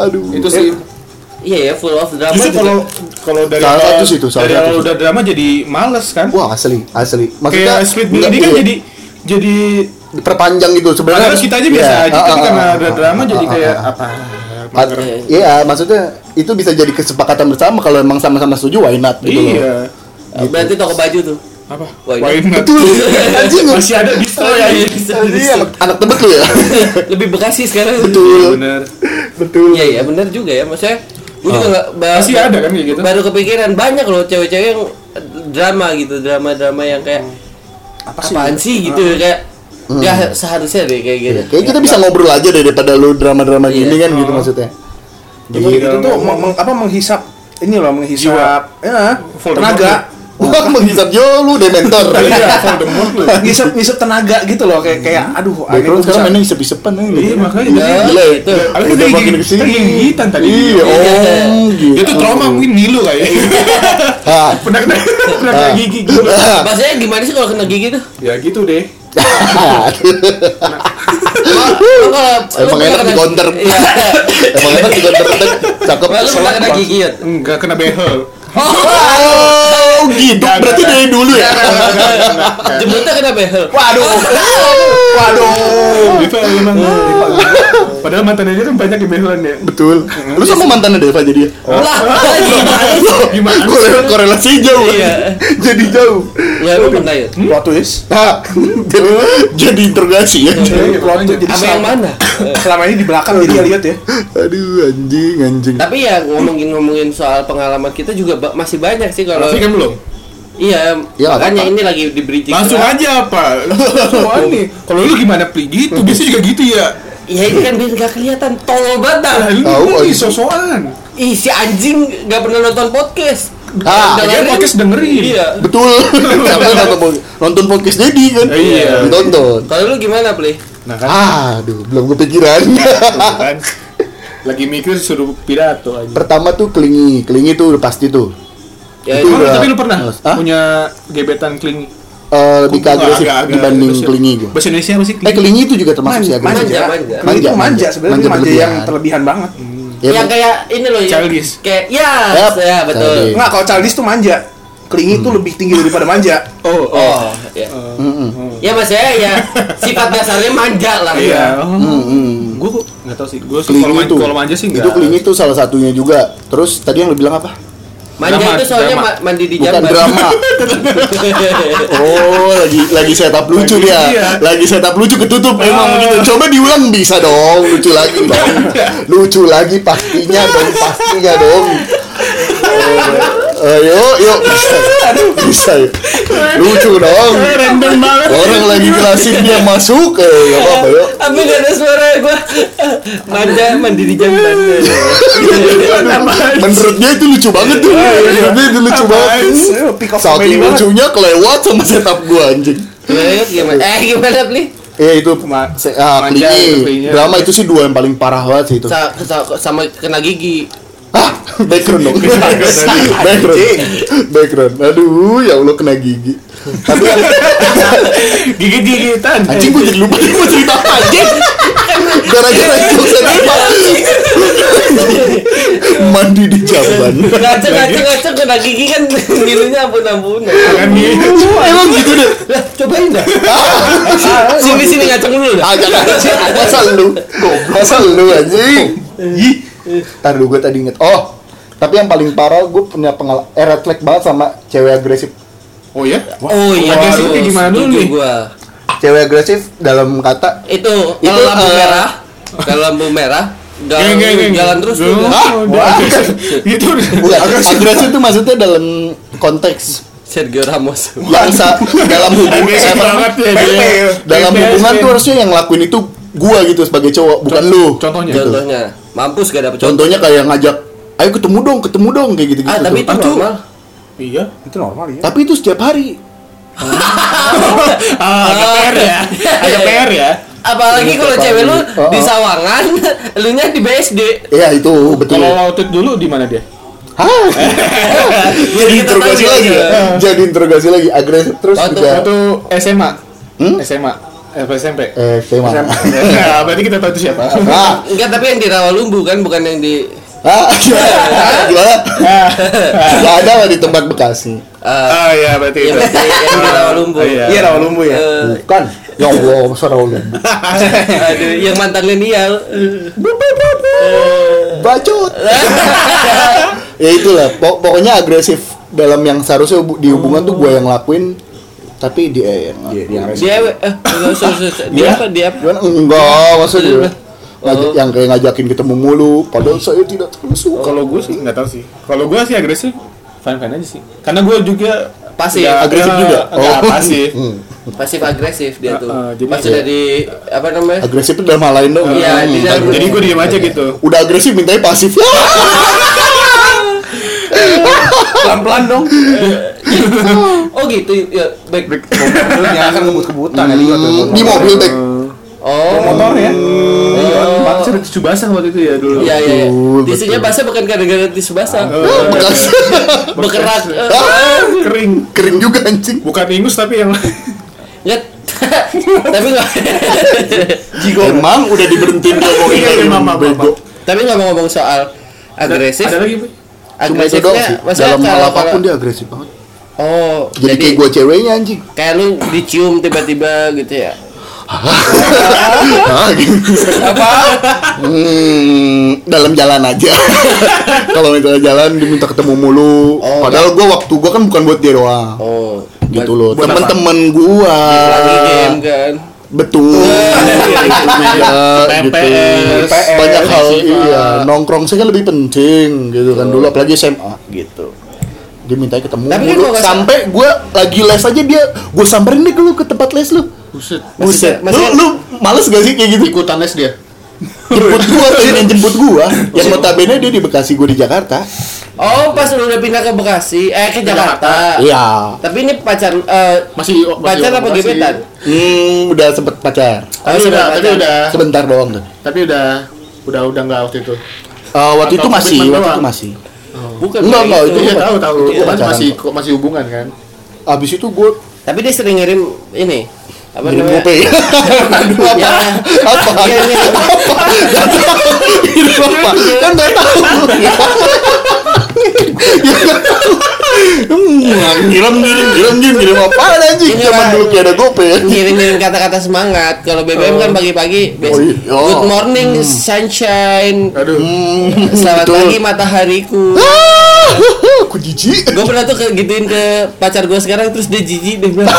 Aduh. Itu sih. Iya ya, full of drama. Justru kalau kalau dari Salah satu sih itu, salah dari satu udah drama jadi males kan? Wah, asli, asli. Kayak split ini kan iya, jadi jadi diperpanjang gitu sebenarnya. padahal kita aja biasa Iya, aja ah, tapi ah, karena ah, ada ah, drama ah, jadi ah, kayak ah, apa? Pat- mager. Iya, maksudnya itu bisa jadi kesepakatan bersama kalau emang sama-sama setuju why not gitu loh. Iya. Berarti toko baju tuh. Apa? Why not? Why not? Betul. Anjing. Masih ada distro ya. Anjing, anak, anak tebet lu ya. Lebih Bekasi sekarang. Betul. Bener. Betul. Iya iya benar juga ya maksudnya. Gue juga nggak ba- Masih ada kan kayak gitu? Baru kepikiran banyak loh cewek-cewek yang drama gitu, drama-drama yang kayak Apa sih? apaan sih gitu kayak nggak seharusnya deh kayak gitu. Kayak kita bisa ngobrol aja deh daripada lu drama-drama gini Iya. kan gitu maksudnya. Itu, itu tuh meng- meng- apa menghisap ini loh menghisap ya, Voldemort tenaga. Wah, menghisap jo lu dementor. Iya, Voldemort lu. ngisep tenaga gitu loh kayak kayak aduh aneh sekarang bisa- mainnya isep-isepan aja gitu. Iya, makanya Ya, jadi Gila ya. gitu. Itu Udah makin ke sini. gigitan tadi. Iya, oh gitu. Itu trauma mungkin ngilu kayak. Ah. Pernah kena pernah kena gigi gitu. Maksudnya gimana sih kalau kena gigi tuh? Ya gitu deh. Lu Emang enak di counter. Iya. Emang enak di counter cakep. Lu pernah kena gigi ya? Enggak kena behel. Oh, gitu. Berarti dari dulu ya. Jemputnya kena behel. Waduh. Waduh. Deva emang Padahal mantannya dia kan banyak yang behelan ya. Betul. Lu sama mantannya Deva jadi ya? Lah, gimana? Gimana? Korel korelasi jauh. Iya. Jadi jauh. Ya lu pernah ya? Plot twist. Jadi, jadi interogasi ya. Apa yang mana? selama ini di belakang jadi dia lihat ya. Aduh, anjing, anjing. Tapi ya ngomongin-ngomongin soal pengalaman kita juga masih banyak sih kalau Tapi kan belum. Iya, Ya, makanya apa-apa. ini lagi di bridging. Langsung aja apa? Langsung aja. Kalau lu gimana pli gitu? Biasanya juga gitu ya. Ya ini kan biar gak kelihatan tolol banget dah. Lah, lu Tahu, lu anjing. sosokan. Ih si anjing gak pernah nonton podcast. Ah, Dengerin. dia podcast dengerin. Iya. Betul. Sampai nonton, nonton podcast Dedi kan. Iya. Ditonton. Kalau lu gimana, Pli? Nah kan, Aduh, belum kepikiran. kan. Lagi mikir suruh pidato aja. Pertama tuh kelingi, kelingi tuh udah pasti tuh. Ya, Itu udah- tapi lu pernah Hah? punya gebetan kling Eh, lebih ke agresif Agak-agak dibanding agresif. kelingi gue. Bahasa Indonesia apa sih? Eh kelingi itu juga termasuk sih agresif. manja, manja. Manja, manja manja. sebenarnya Manja manja, yang terlebihan banget. Ya, yang kayak ini loh ya. Childish. Kayak ya, Yap. ya betul. Childish. Enggak, kalau childish tuh manja. Kelingi Hmm. tuh lebih tinggi daripada manja. Oh, Oh, ya. Ya maksudnya ya sifat dasarnya manja lah. Iya. Hmm, hmm. Gue kok nggak tahu sih. Gue kalau manja sih Itu enggak. kelingi itu salah satunya juga. Terus tadi yang lu bilang apa? Manja Drama, itu soalnya drama. ma- mandi di Bukan jamban. drama. Oh, lagi lagi setup lucu Lagi- dia. iya. Lagi setup lucu ketutup emang begitu. Coba diulang bisa dong, lucu lagi dong. Lucu lagi pastinya dong, pastinya dong. Oh, Ayo, yuk bisa. Bisa. yuk. Lucu dong. Banget. Jelasin dia masuk, eh, gak apa-apa yuk. Apa gak ada suara gua? Manja mandi di jamban. Menurut dia itu lucu banget tuh. Menurut dia itu lucu banget. Eh, Saking lucunya kelewat sama setup gua anjing. Gimana gimana? Eh gimana Pli? Ya itu Ma- se- ah, kelinginya. Drama itu sih dua yang paling parah banget sih itu. Sa- sa- sama kena gigi. Ah, background dong. background. background. Aduh, ya Allah kena gigi. Tapi yang Gigit-gigitan. anjing gue jadi lupa gue cerita apa anjing. Gara-gara jokes lupa. Mandi di jamban. Ngaceng ngaceng ngaceng kena gigi kan ngilunya ampun ampun. Kan. Emang gitu deh. Lah cobain dah. Sini sini ngaceng dulu dah. Anjing. Masa lu? Masa lu anjing? Ih. Ntar dulu gue tadi inget. Oh, tapi yang paling parah gue punya pengalaman eh, red flag banget sama cewek agresif. Oh ya? Oh iya. agresifnya harus. gimana dulu? Gua. Cewek agresif dalam kata Itu Itu, kalau lampu eh, merah, kalau lampu merah jalan, Geng, geng, jalan terus tuh. Geng. udah. Ah, udah wah. agresif. Itu udah. Bukan, agresif itu maksudnya dalam konteks Sergio Ramos. yang sa dalam hubungan banget ya dia. dalam hubungan tuh harusnya yang ngelakuin itu gua gitu sebagai cowok bukan lu Contohnya. Gitu. Contohnya, mampus gak dapet contoh. contohnya kayak ngajak ayo ketemu dong ketemu dong kayak gitu gitu Ah tapi itu normal. Iya. Itu normal ya. tapi itu setiap hari Ah, agak PR ya. Agak PR ya. Apalagi kalau Iya, cewek lu oh, di oh. Sawangan, lu nya di BSD. ya itu betul Kalau waktu itu dulu di mana dia? Hah? jadi interogasi lagi ya? jadi interogasi lagi agresif terus Waktu- juga Waktu SMA. Hmm? SMA. SMP. eh tema Nah, berarti kita tahu itu siapa. ah Enggak, tapi yang di Rawalumbu kan bukan yang di ah gimana gimana nggak ada lah di tempat Bekasi eh Ah iya berarti yang, itu. di, yang di Rawalumbu. Iya. Iya, Rawalumbu ya. Eh, bukan ya Allah masa Raul aduh, yang mantan Lenial. bacot ya itulah pok- pokoknya agresif dalam yang seharusnya di hubungan tuh gue yang lakuin tapi dia yang Iya, dia agresif. Dia eh enggak usah, usah, usah. dia apa? Dia enggak Iya. Ngajak- Oh. yang kayak ngajakin ketemu mulu padahal saya tidak terlalu suka Kalau gue sih nggak tahu sih. Kalau gue sih agresif, fine fine aja sih. Karena gue juga Pasif. nggak- Agresif juga? nggak Oh. pasif. Hmm. Pasif agresif dia tuh. Uh, uh, jadi- Pas udah di apa namanya? agresif itu dalam hal lain dong Iya, Hmm. di dalam- Jadi gue diem aja gitu. udah agresif mintanya pasif Pelan-pelan dong. Oh gitu ya baik. baik. Jangan kan kebut-kebutan ya di mobil back Oh. motor ya. Oh. Ada tisu basah waktu itu ya dulu. Iya iya. iya. Tisunya basah bukan gara-gara tisu basah. Ah, bekas Bekerak. Eh, Ah, Kering. kering juga anjing Bukan ingus tapi yang Nggak. Tapi nggak. emang udah diberhentiin ngomongin Iya, iya, maaf, bego Tapi nggak mau ngomong soal agresif. Ada lagi, Bu? Agresifnya dalam hal apa pun dia agresif banget Oh, jadi kayak gue ceweknya anjing kayak lu dicium tiba-tiba gitu ya. Apa? Hmm, dalam jalan aja. Kalau misalnya jalan diminta ketemu mulu. Oh, Padahal gua waktu gua kan bukan buat dia doang. Oh, gitu loh. Temen-temen kan. Betul. Gitu. Banyak hal iya. Nongkrong sih kan lebih penting gitu kan dulu apalagi SMA gitu. Dia minta ketemu Tapi kan mulu sampai gua lagi les aja dia gua samperin deh lu ke tempat les lu. Buset. Buset. Lu lu males gak sih kayak gitu? Ikutan les dia. jemput gua tuh yang jemput gua yang notabene dia di Bekasi gua di Jakarta Oh, pas lu udah pindah ke Bekasi, eh ke Jakarta. iya Tapi ini pacar eh, Masih masih pacar apa gebetan? hmm udah sempet pacar Tapi Oh, udah, sudah tapi pacar. udah, sebentar doang tuh tapi udah, udah udah nggak waktu itu. Eh, waktu Atau itu masih waktu doang? itu masih Bukan Enggak, enggak, itu Iya Iya, tahu tahu, itu Kan pacaran masih masih hubungan kan. abis itu gua Tapi dia sering ngirim ini apa ngirim namanya? gope Ya, apa iya, iya. Ngirim apa kan nggak tahu Ya, tahu. Hmm, ngirim ngirim ngirim ngirim ngirim apa anjing zaman dulu kayak ada gope ya ngirim-ngirim kata-kata semangat. Kalau BBM kan pagi-pagi Oh, iya. Oh. Good morning sunshine. Aduh. Selamat pagi matahariku. Ah, aku jijik gue pernah tuh ke gituin ke pacar gue sekarang terus dia jijik deh bilang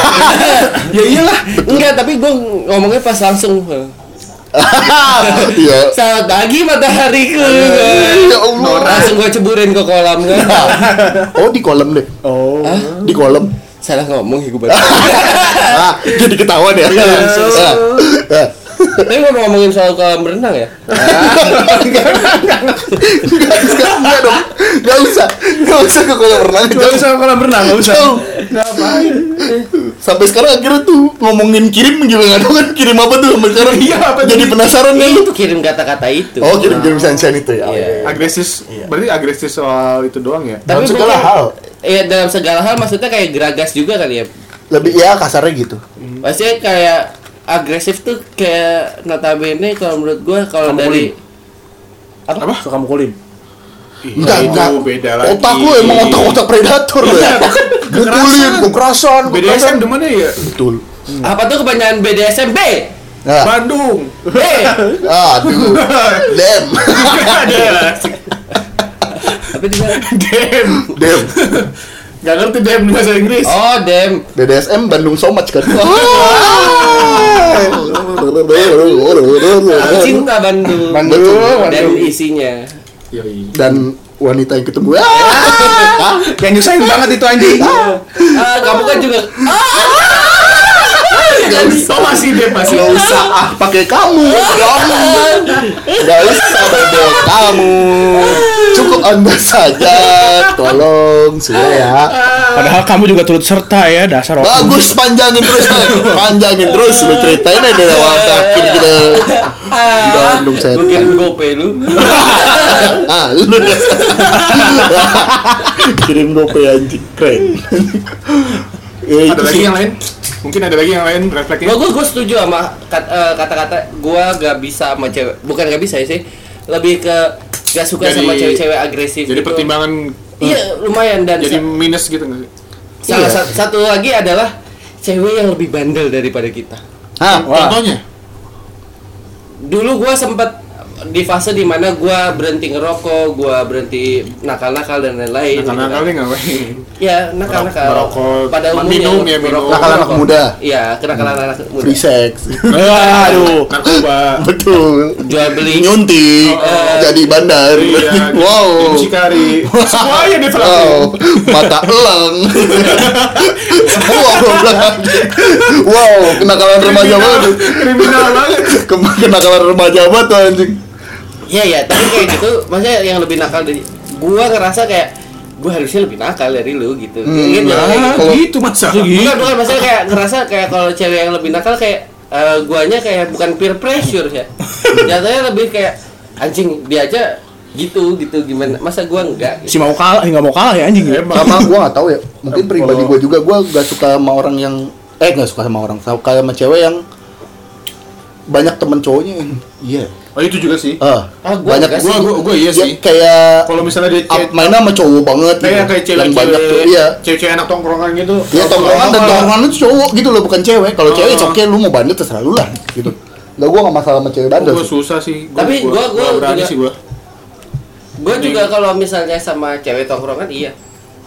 ya iyalah enggak tapi gue ngomongnya pas langsung Iya. selamat pagi matahariku Ya Allah. langsung gue ceburin ke kolam kan Oh di kolam deh. Oh. Di kolam. salah ngomong ya gue ah, jadi ketahuan ya. Ah, ah. Tapi ngomong ngomongin soal kolam renang ya Enggak, enggak, enggak dong. Enggak usah. Enggak usah ke kolam renang. Gak usah kolam renang, gak usah. Jauh. Sampai sekarang akhirnya tuh ngomongin kirim juga nggak tahu kan kirim apa tuh sampai sekarang. Iya, apa Jadi penasaran nih lu. itu kirim kata-kata itu Oh kirim kirim sunshine itu ya. Iya. Agresif, berarti agresif soal itu doang ya? Dalam segala hal. Iya dalam segala hal maksudnya kayak geragas juga kali ya Lebih ya kasarnya gitu. Maksudnya kayak agresif tuh kayak notabene kalau menurut gue kalau dari Apa? Suka mukulin. Enggak, enggak. beda lagi. Otak lu emang otak-otak predator lu ya. Mukulin, kekerasan, BDSM di mana ya? Betul. apa tuh kebanyakan BDSM B Nah, Bandung. B aduh. Dem. Ada. tapi dia Dem. Dem. Gak ngerti dem di bahasa Inggris. oh dem BDSM Bandung so much kan. cinta Bandung Bandung, dan Bandung. isinya Yoi. Dan wanita yang ketemu. Ah! Yang nyusahin banget itu anjing. ah kamu kan juga Oh masih dem masih. Gak usah ah pakai kamu. Kamu. Gak usah pakai kamu. Cukup anda saja. Tolong sudah ya. Padahal kamu juga turut serta ya dasar orang. Bagus panjangin terus, panjangin terus. Lu ceritain aja dari awal terakhir kita. Bandung saya. gue kirim gope lu Ah, lu kirim gope anjing keren. Ya, itu Ada lagi sih. yang lain? Mungkin ada lagi yang lain refleksnya. gue gue setuju sama eh, kata-kata gue gak bisa sama cewek bukan gak bisa ya sih lebih ke gak suka Jadi- sama cewek-cewek agresif Jadi gitu. pertimbangan iya lumayan dan jadi minus gitu nggak sih? salah Iya. sa- satu lagi adalah cewek yang lebih bandel daripada kita Hah. Contohnya? dulu gua sempet di fase di mana gua berhenti ngerokok, gua berhenti nakal-nakal dan lain-lain. gitu Nakal-nakal nih ngapain? Ya nakal-nakal. Merokok, Pada umumnya minum ya, minum. Nakal anak muda. Iya, kenakalan anak muda. Free sex. Aduh. Narkoba. Betul. Jual beli. Nyuntik, Oh. jadi bandar. Iya, wow. mucikari. Semuanya dia Wow, mata elang. wow, wow, kenakalan remaja banget. Kriminal banget. Kenakalan remaja banget tuh, anjing. Iya ya, tapi kayak gitu, maksudnya yang lebih nakal dari gua ngerasa kayak gua harusnya lebih nakal dari lu gitu. Hmm, Gitu, nah, kayak kalau- gitu masa. bukan bukan maksudnya kayak ngerasa kayak kalau cewek yang lebih nakal kayak eh, guanya kayak bukan peer pressure ya jatuhnya lebih kayak anjing dia aja gitu gitu gimana masa gua enggak Si gitu. mau kalah, nggak mau kalah ya anjing. ya. Sama gua gak tahu ya. Mungkin pribadi gua juga gua gak suka sama orang yang eh gak suka sama orang, suka sama cewek yang banyak temen cowoknya yang iya. Oh itu juga sih. Ah, Ah, gua banyak enggak Gua gua, gua iya dia sih. kayak Kalau misalnya dia up, mainnya sama cowok banget kayak gitu. kayak cewek yang banyak tuh iya cewek-cewek anak tongkrongan gitu. Iya tongkrongan dan tongkrongan itu cowok gitu loh bukan cewek. Kalau cewek Oh. oke lu mau bandel terserah lu lah gitu. Lah gua gak masalah sama cewek bandel. Gua sih. susah sih. Tapi gua- gua berani juga- sih gua. gua juga kalau misalnya sama cewek tongkrongan iya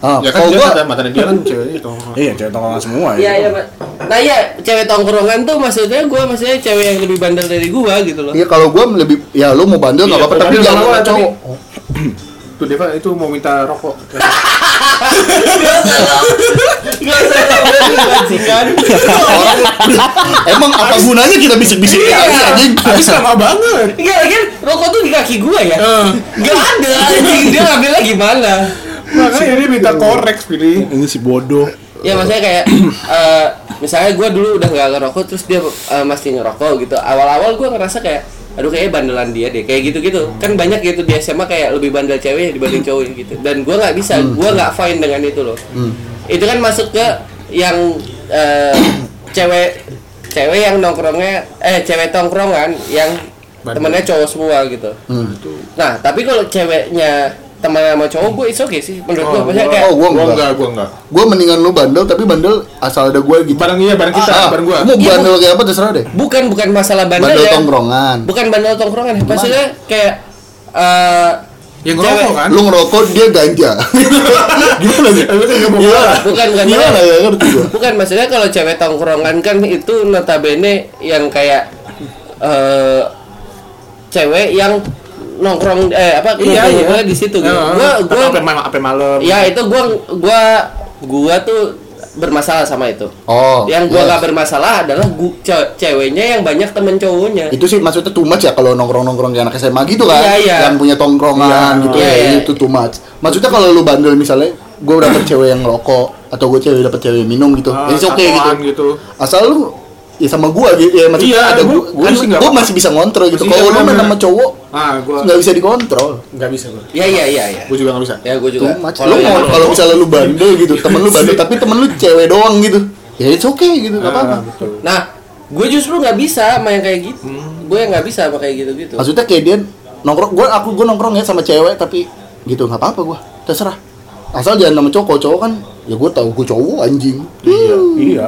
Ah, Ya kan gua mata mata dia kan ceweknya tongkrongan. Iya, cewek tongkrongan semua iya ya. iya Pak. nah iya cewek tongkrongan tuh maksudnya gua maksudnya cewek yang lebih bandel dari gua gitu loh Iya kalau gua lebih ya lu mau bandel Iya, nggak apa-apa tapi jangan sama sama cowok. Tuh Deva itu mau minta rokok. Usah bajingan. Emang apa gunanya kita bisik-bisik Iya. ya anjing? Habis lama banget. Enggak lagi rokok tuh di kaki gue ya. Eh. Enggak ada anjing dia ngambilnya gimana? Makanya dia minta korek pilih. Ini si bodoh. Ya maksudnya kayak eh, misalnya gue dulu udah nggak ngerokok terus dia eh, masih ngerokok gitu. Awal-awal gue ngerasa kayak aduh kayaknya bandelan dia deh. Kayak gitu-gitu. Kan banyak gitu di SMA kayak lebih bandel cewek dibanding cowok gitu. Dan gue nggak bisa gue nggak fine dengan itu loh. Itu kan masuk ke yang eh, cewek cewek yang nongkrongnya eh cewek tongkrongan yang temennya cowok semua gitu. Hmm. nah tapi kalau ceweknya teman sama cowok gue is oke sih menurut gue Oh, maksudnya gua- kayak Oh, gua Gua enggak. enggak, gua enggak. Gue mendingan lu bandel tapi bandel asal ada gue gitu. Barang iya, barang kita, Ah, ah. barang gua. Mau Iya, bandel kayak apa terserah deh. bukan bukan masalah bandel, Bandel ya tongkrongan. bukan bandel tongkrongan maksudnya kayak eh Yang cewek- ngerokok kan? Lu ngerokok dia ganja. Gimana sih? Kan Gimana? Bukan, bukan, Gimana ya ngerti gua. bukan maksudnya kalau cewek tongkrongan kan itu notabene yang kayak eh cewek yang nongkrong eh apa Iya, iya. kumpul-kumpulnya di situ gitu. Gua Atau gua apa malam, apa malam. ya itu gua gua gua tuh bermasalah sama itu. Oh. yang gua yes. nggak bermasalah adalah gu- ce- ceweknya yang banyak temen cowoknya. itu sih maksudnya too much ya kalau nongkrong-nongkrong kayak anak SMA gitu kan Iya, iya. yang punya tongkrongan Iya, gitu iya, ya iya. itu too much maksudnya kalau lu bandel misalnya gue dapet cewek yang ngerokok atau gue cewek dapet cewek yang minum gitu Ah, itu oke gitu. gitu. asal lu ya sama gua gitu ya maksudnya Iya, ada gua- gua, gua kan gua masih bisa ngontrol gitu Masih kalau lu iya, main sama cowok Ah, gua nggak bisa dikontrol nggak bisa gua. Iya iya iya iya. Gua juga nggak bisa. Ya gua juga. Kalau mau kalau misalnya lu bandel gitu temen lu bandel tapi temen lu cewek doang gitu ya itu oke gitu nggak apa-apa Ah, betul. Nah, gue justru nggak bisa sama yang kayak gitu. Hmm. Gue yang nggak bisa sama kayak gitu-gitu. maksudnya kayak dia nongkrong gua aku gua nongkrong ya sama cewek tapi gitu nggak apa-apa gua terserah asal jangan sama cowok cowok kan ya gua tahu gua cowok anjing Iya. Iya.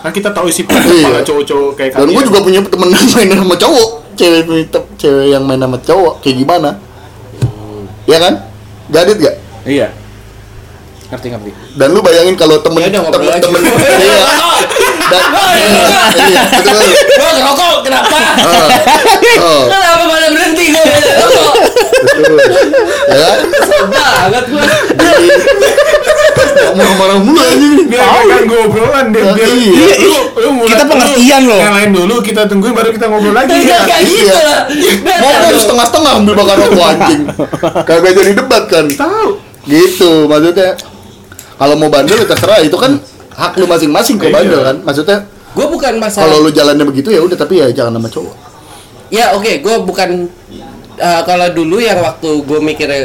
Kan kita tahu isi Iya. kepala cowok-cowok kayak dan gua juga punya temen yang main sama cowok cewek cewek yang main sama cowok kayak gimana ya kan gadit gak Iya. Ngerti ngerti. dan lu bayangin kalau temen Ya udah, ngobrol temen lagi. temen iya dan iya, iya, betul. Gue ngerokok kenapa? Oh, kenapa malah berhenti gue ngerokok? betul ya banget. Ngomong marah mulu anjing Biar kan gue obrolan deh. Ah, Biar iya. lu, lu mulai Kita pengertian loh. Yang lain dulu kita tungguin baru kita ngobrol lagi. Iya ya. kayak gitu lah. ngomong setengah-setengah ambil bakar rokok anjing kagak jadi debat kan Tahu. gitu maksudnya kalau mau bandel ya terserah itu kan hak lu masing-masing kalau Iya. bandel kan maksudnya Gue bukan kalau masalah. lu jalannya begitu ya udah tapi ya jangan sama cowok Ya oke, gue bukan. eh, kalau dulu yang waktu gue mikir eh,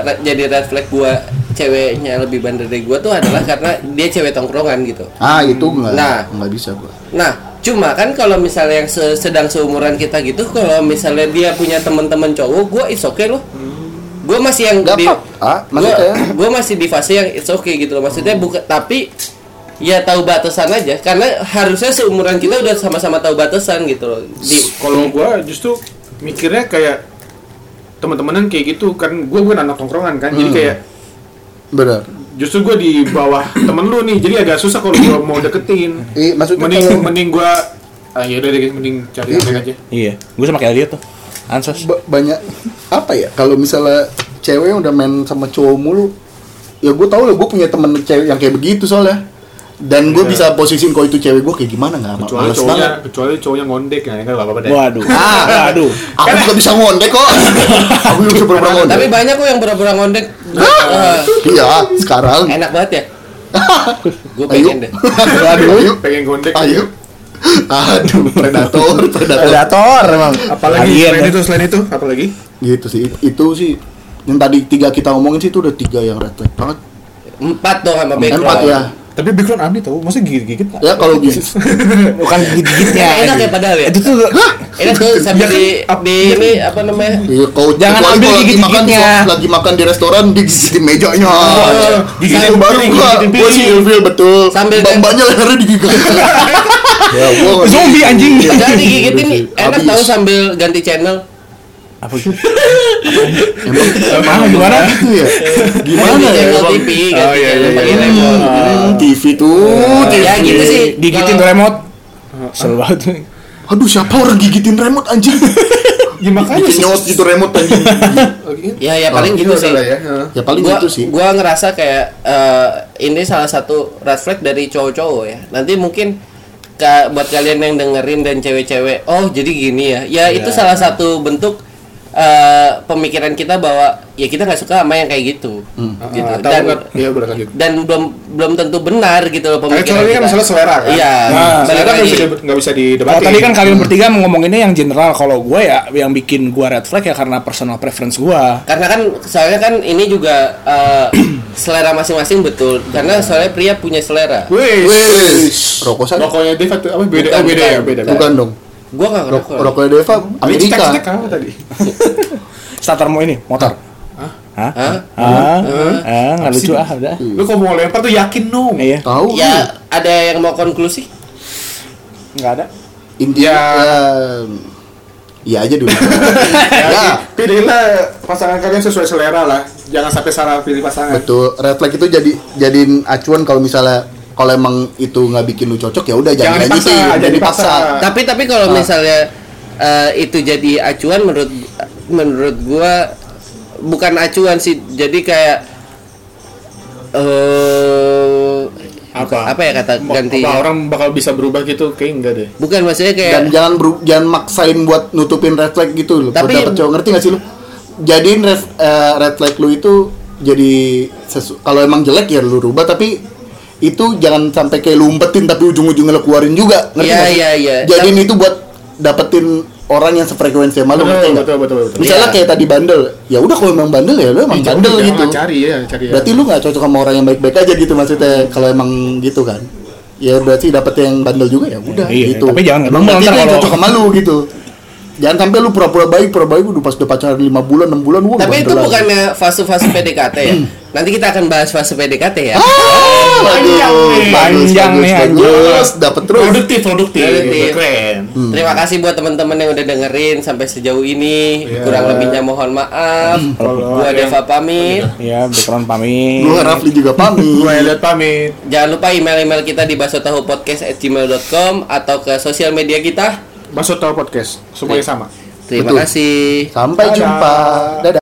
re- jadi red flag gue ceweknya lebih bandel dari gue tuh adalah karena dia cewek tongkrongan gitu. ah itu nggak Nah. nggak bisa gua Nah, cuma kan kalau misalnya yang se- sedang seumuran kita gitu, kalau misalnya dia punya teman-teman cowok, gue is okay loh. Gue masih yang Nggak di, maksudnya- gue masih di fase yang it's okay gitu loh. Maksudnya bukan, tapi ya tahu batasan aja. Karena harusnya seumuran kita udah sama-sama tahu batasan gitu loh. Di, Kalau gua justru mikirnya kayak teman-temanan kayak gitu kan gue bukan anak tongkrongan kan jadi Hmm. kayak benar justru gue di bawah temen lu nih jadi agak susah kalau gue mau deketin eh maksudnya mending kalau mending gue ah ya udah deh mending cari yang lain aja Iya. Gue sama kayak Elliot tuh. Ansos. ba- banyak apa ya kalau misalnya cewek yang udah main sama cowok mulu ya gue tau lah gue punya temen cewek yang kayak begitu soalnya dan gue Iya. bisa posisiin kalau itu cewek gue kayak gimana nggak kecuali males cowoknya banget kecuali cowoknya ngondek ya kan gak apa-apa deh Waduh. Ah. Waduh. aku juga bisa ngondek kok aku juga bisa pura-pura ngondek tapi banyak kok yang pura-pura ngondek. Eh, iya sekarang enak banget ya. Gue pengen deh. aduh ayo pengen gondek ayo aduh predator predator Predator emang. apalagi Alien, selain ya. itu selain itu apalagi gitu sih itu sih yang tadi tiga kita ngomongin sih itu udah tiga yang red banget Empat dong sama background. empat ya tapi background aneh tau masa gigit-gigit ya kalau gitu Bukan gigit-gigitnya. Enak ya padahal ya. Itu tuh Enak tuh sampai di, di ini apa namanya? Iya, kau Jangan ambil kalau lagi makan gigit-gigitnya. lagi makan di restoran digigitin mejanya. Gigitin Itu baru piring, gua gigitin gua sih ilfil betul. Sambil Bambanya lehernya digigit. ya gua nggak- zombie anjing. Padahal digigitin enak tahu sambil ganti channel. Apa itu? Emang gimana? gitu ya? Gimana ya? emang? TV, Oh, iya, iya, iya. TV tuh, TV. Ya gitu sih. Kalau- remote. Kesel banget. Aduh, siapa orang gigitin remote anjing? Ya makanya nyot gitu remote anjing. Ya ya paling Oh, gitu itu sih. ya. Ya paling gua, gitu sih gua ngerasa kayak eh, ini salah satu red flag dari cowok-cowok ya. Nanti mungkin buat kalian yang dengerin dan cewek-cewek, oh jadi gini ya. Ya itu salah satu bentuk eh, pemikiran kita bahwa ya kita nggak suka sama yang kayak gitu. gitu. Ah, tahu Dan kan? Iya, udah lanjut. dan belum belum tentu benar gitu loh pemikiran kan kita. masalah selera kan. Iya. Nah, Selera nggak bisa di- nggak bisa Kalau didebatin. tadi kan kalian bertiga ngomonginnya yang general, kalau gue ya yang bikin gue red flag ya karena personal preference gue. Karena kan soalnya kan ini juga eh, selera masing-masing betul. Karena soalnya pria punya selera. Wih, rokok rokoknya Deva apa beda? Bukan, oh, beda ya, bukan. beda. bukan dong Gua Rok ngerokok. rokoknya Deva Amerika Cita-cita kamu tadi. Starter mau ini motor. Hah? Hah? Ah, ah, nggak lucu ah udah. Lu kalau mau lempar tuh yakin dong. Iya, tahu Ya ada yang mau konklusi? nggak ada. intinya ya iya aja dulu ya Pilihlah pasangan kalian sesuai selera lah. Jangan sampai salah pilih pasangan. betul red flag itu jadi jadiin acuan kalau misalnya kalau emang itu nggak bikin lu cocok ya udah Jangan jangan, dipaksa, lanjutin jangan jangan dipaksa. dipaksa Tapi tapi kalau misalnya eh, itu jadi acuan menurut menurut gua bukan acuan sih. Jadi kayak eh Apa? apa ya kata Apa gantinya? orang bakal bisa berubah gitu? Kayak enggak deh. Bukan maksudnya kayak dan jangan beru- jangan maksain buat nutupin red flag gitu loh Tapi- dapet cowok ngerti gak sih lu jadiin red, eh, red flag lu itu jadi sesu- kalau emang jelek ya lu rubah tapi itu jangan sampai kayak lu umpetin tapi ujung-ujungnya lu keluarin juga ngerti Iya, nggak sih? iya, iya. jadiin itu buat dapetin orang yang sefrekuensi sama lu Betul, ngerti nggak? betul, betul, betul. misalnya Iya. kayak tadi bandel ya udah kalau emang bandel ya lu emang Ih, bandel jangan gitu Cari ya, cari ya. berarti lu nggak cocok sama orang yang baik-baik aja gitu maksudnya kalau emang gitu kan ya berarti dapet yang bandel juga ya udah Iya, gitu tapi jangan emang yang kalau- cocok sama lu gitu jangan sampai lu pura-pura baik pura baik udah pas udah pacaran 5 bulan 6 bulan wah tapi itu lagi. bukannya fase-fase PDKT ya. Nanti kita akan bahas fase PDKT ya. ah, Panjang nih. bagus, Panjang nih, bagus dapat terus Produktif, produktif. Produktif. Keren. Terima kasih buat teman-teman yang udah dengerin sampai sejauh ini. Iya. Kurang lebihnya mohon maaf. Kalau Gua ada Deva pamit. Ya, background pamit. gua Rafli juga pamit Gue lihat pamit. Jangan lupa email-email kita di basotahupodcast@gmail.com atau ke sosial media kita. Masuk tahu podcast. Semuanya sama. Terima Betul. kasih. sampai Dadah. jumpa dadah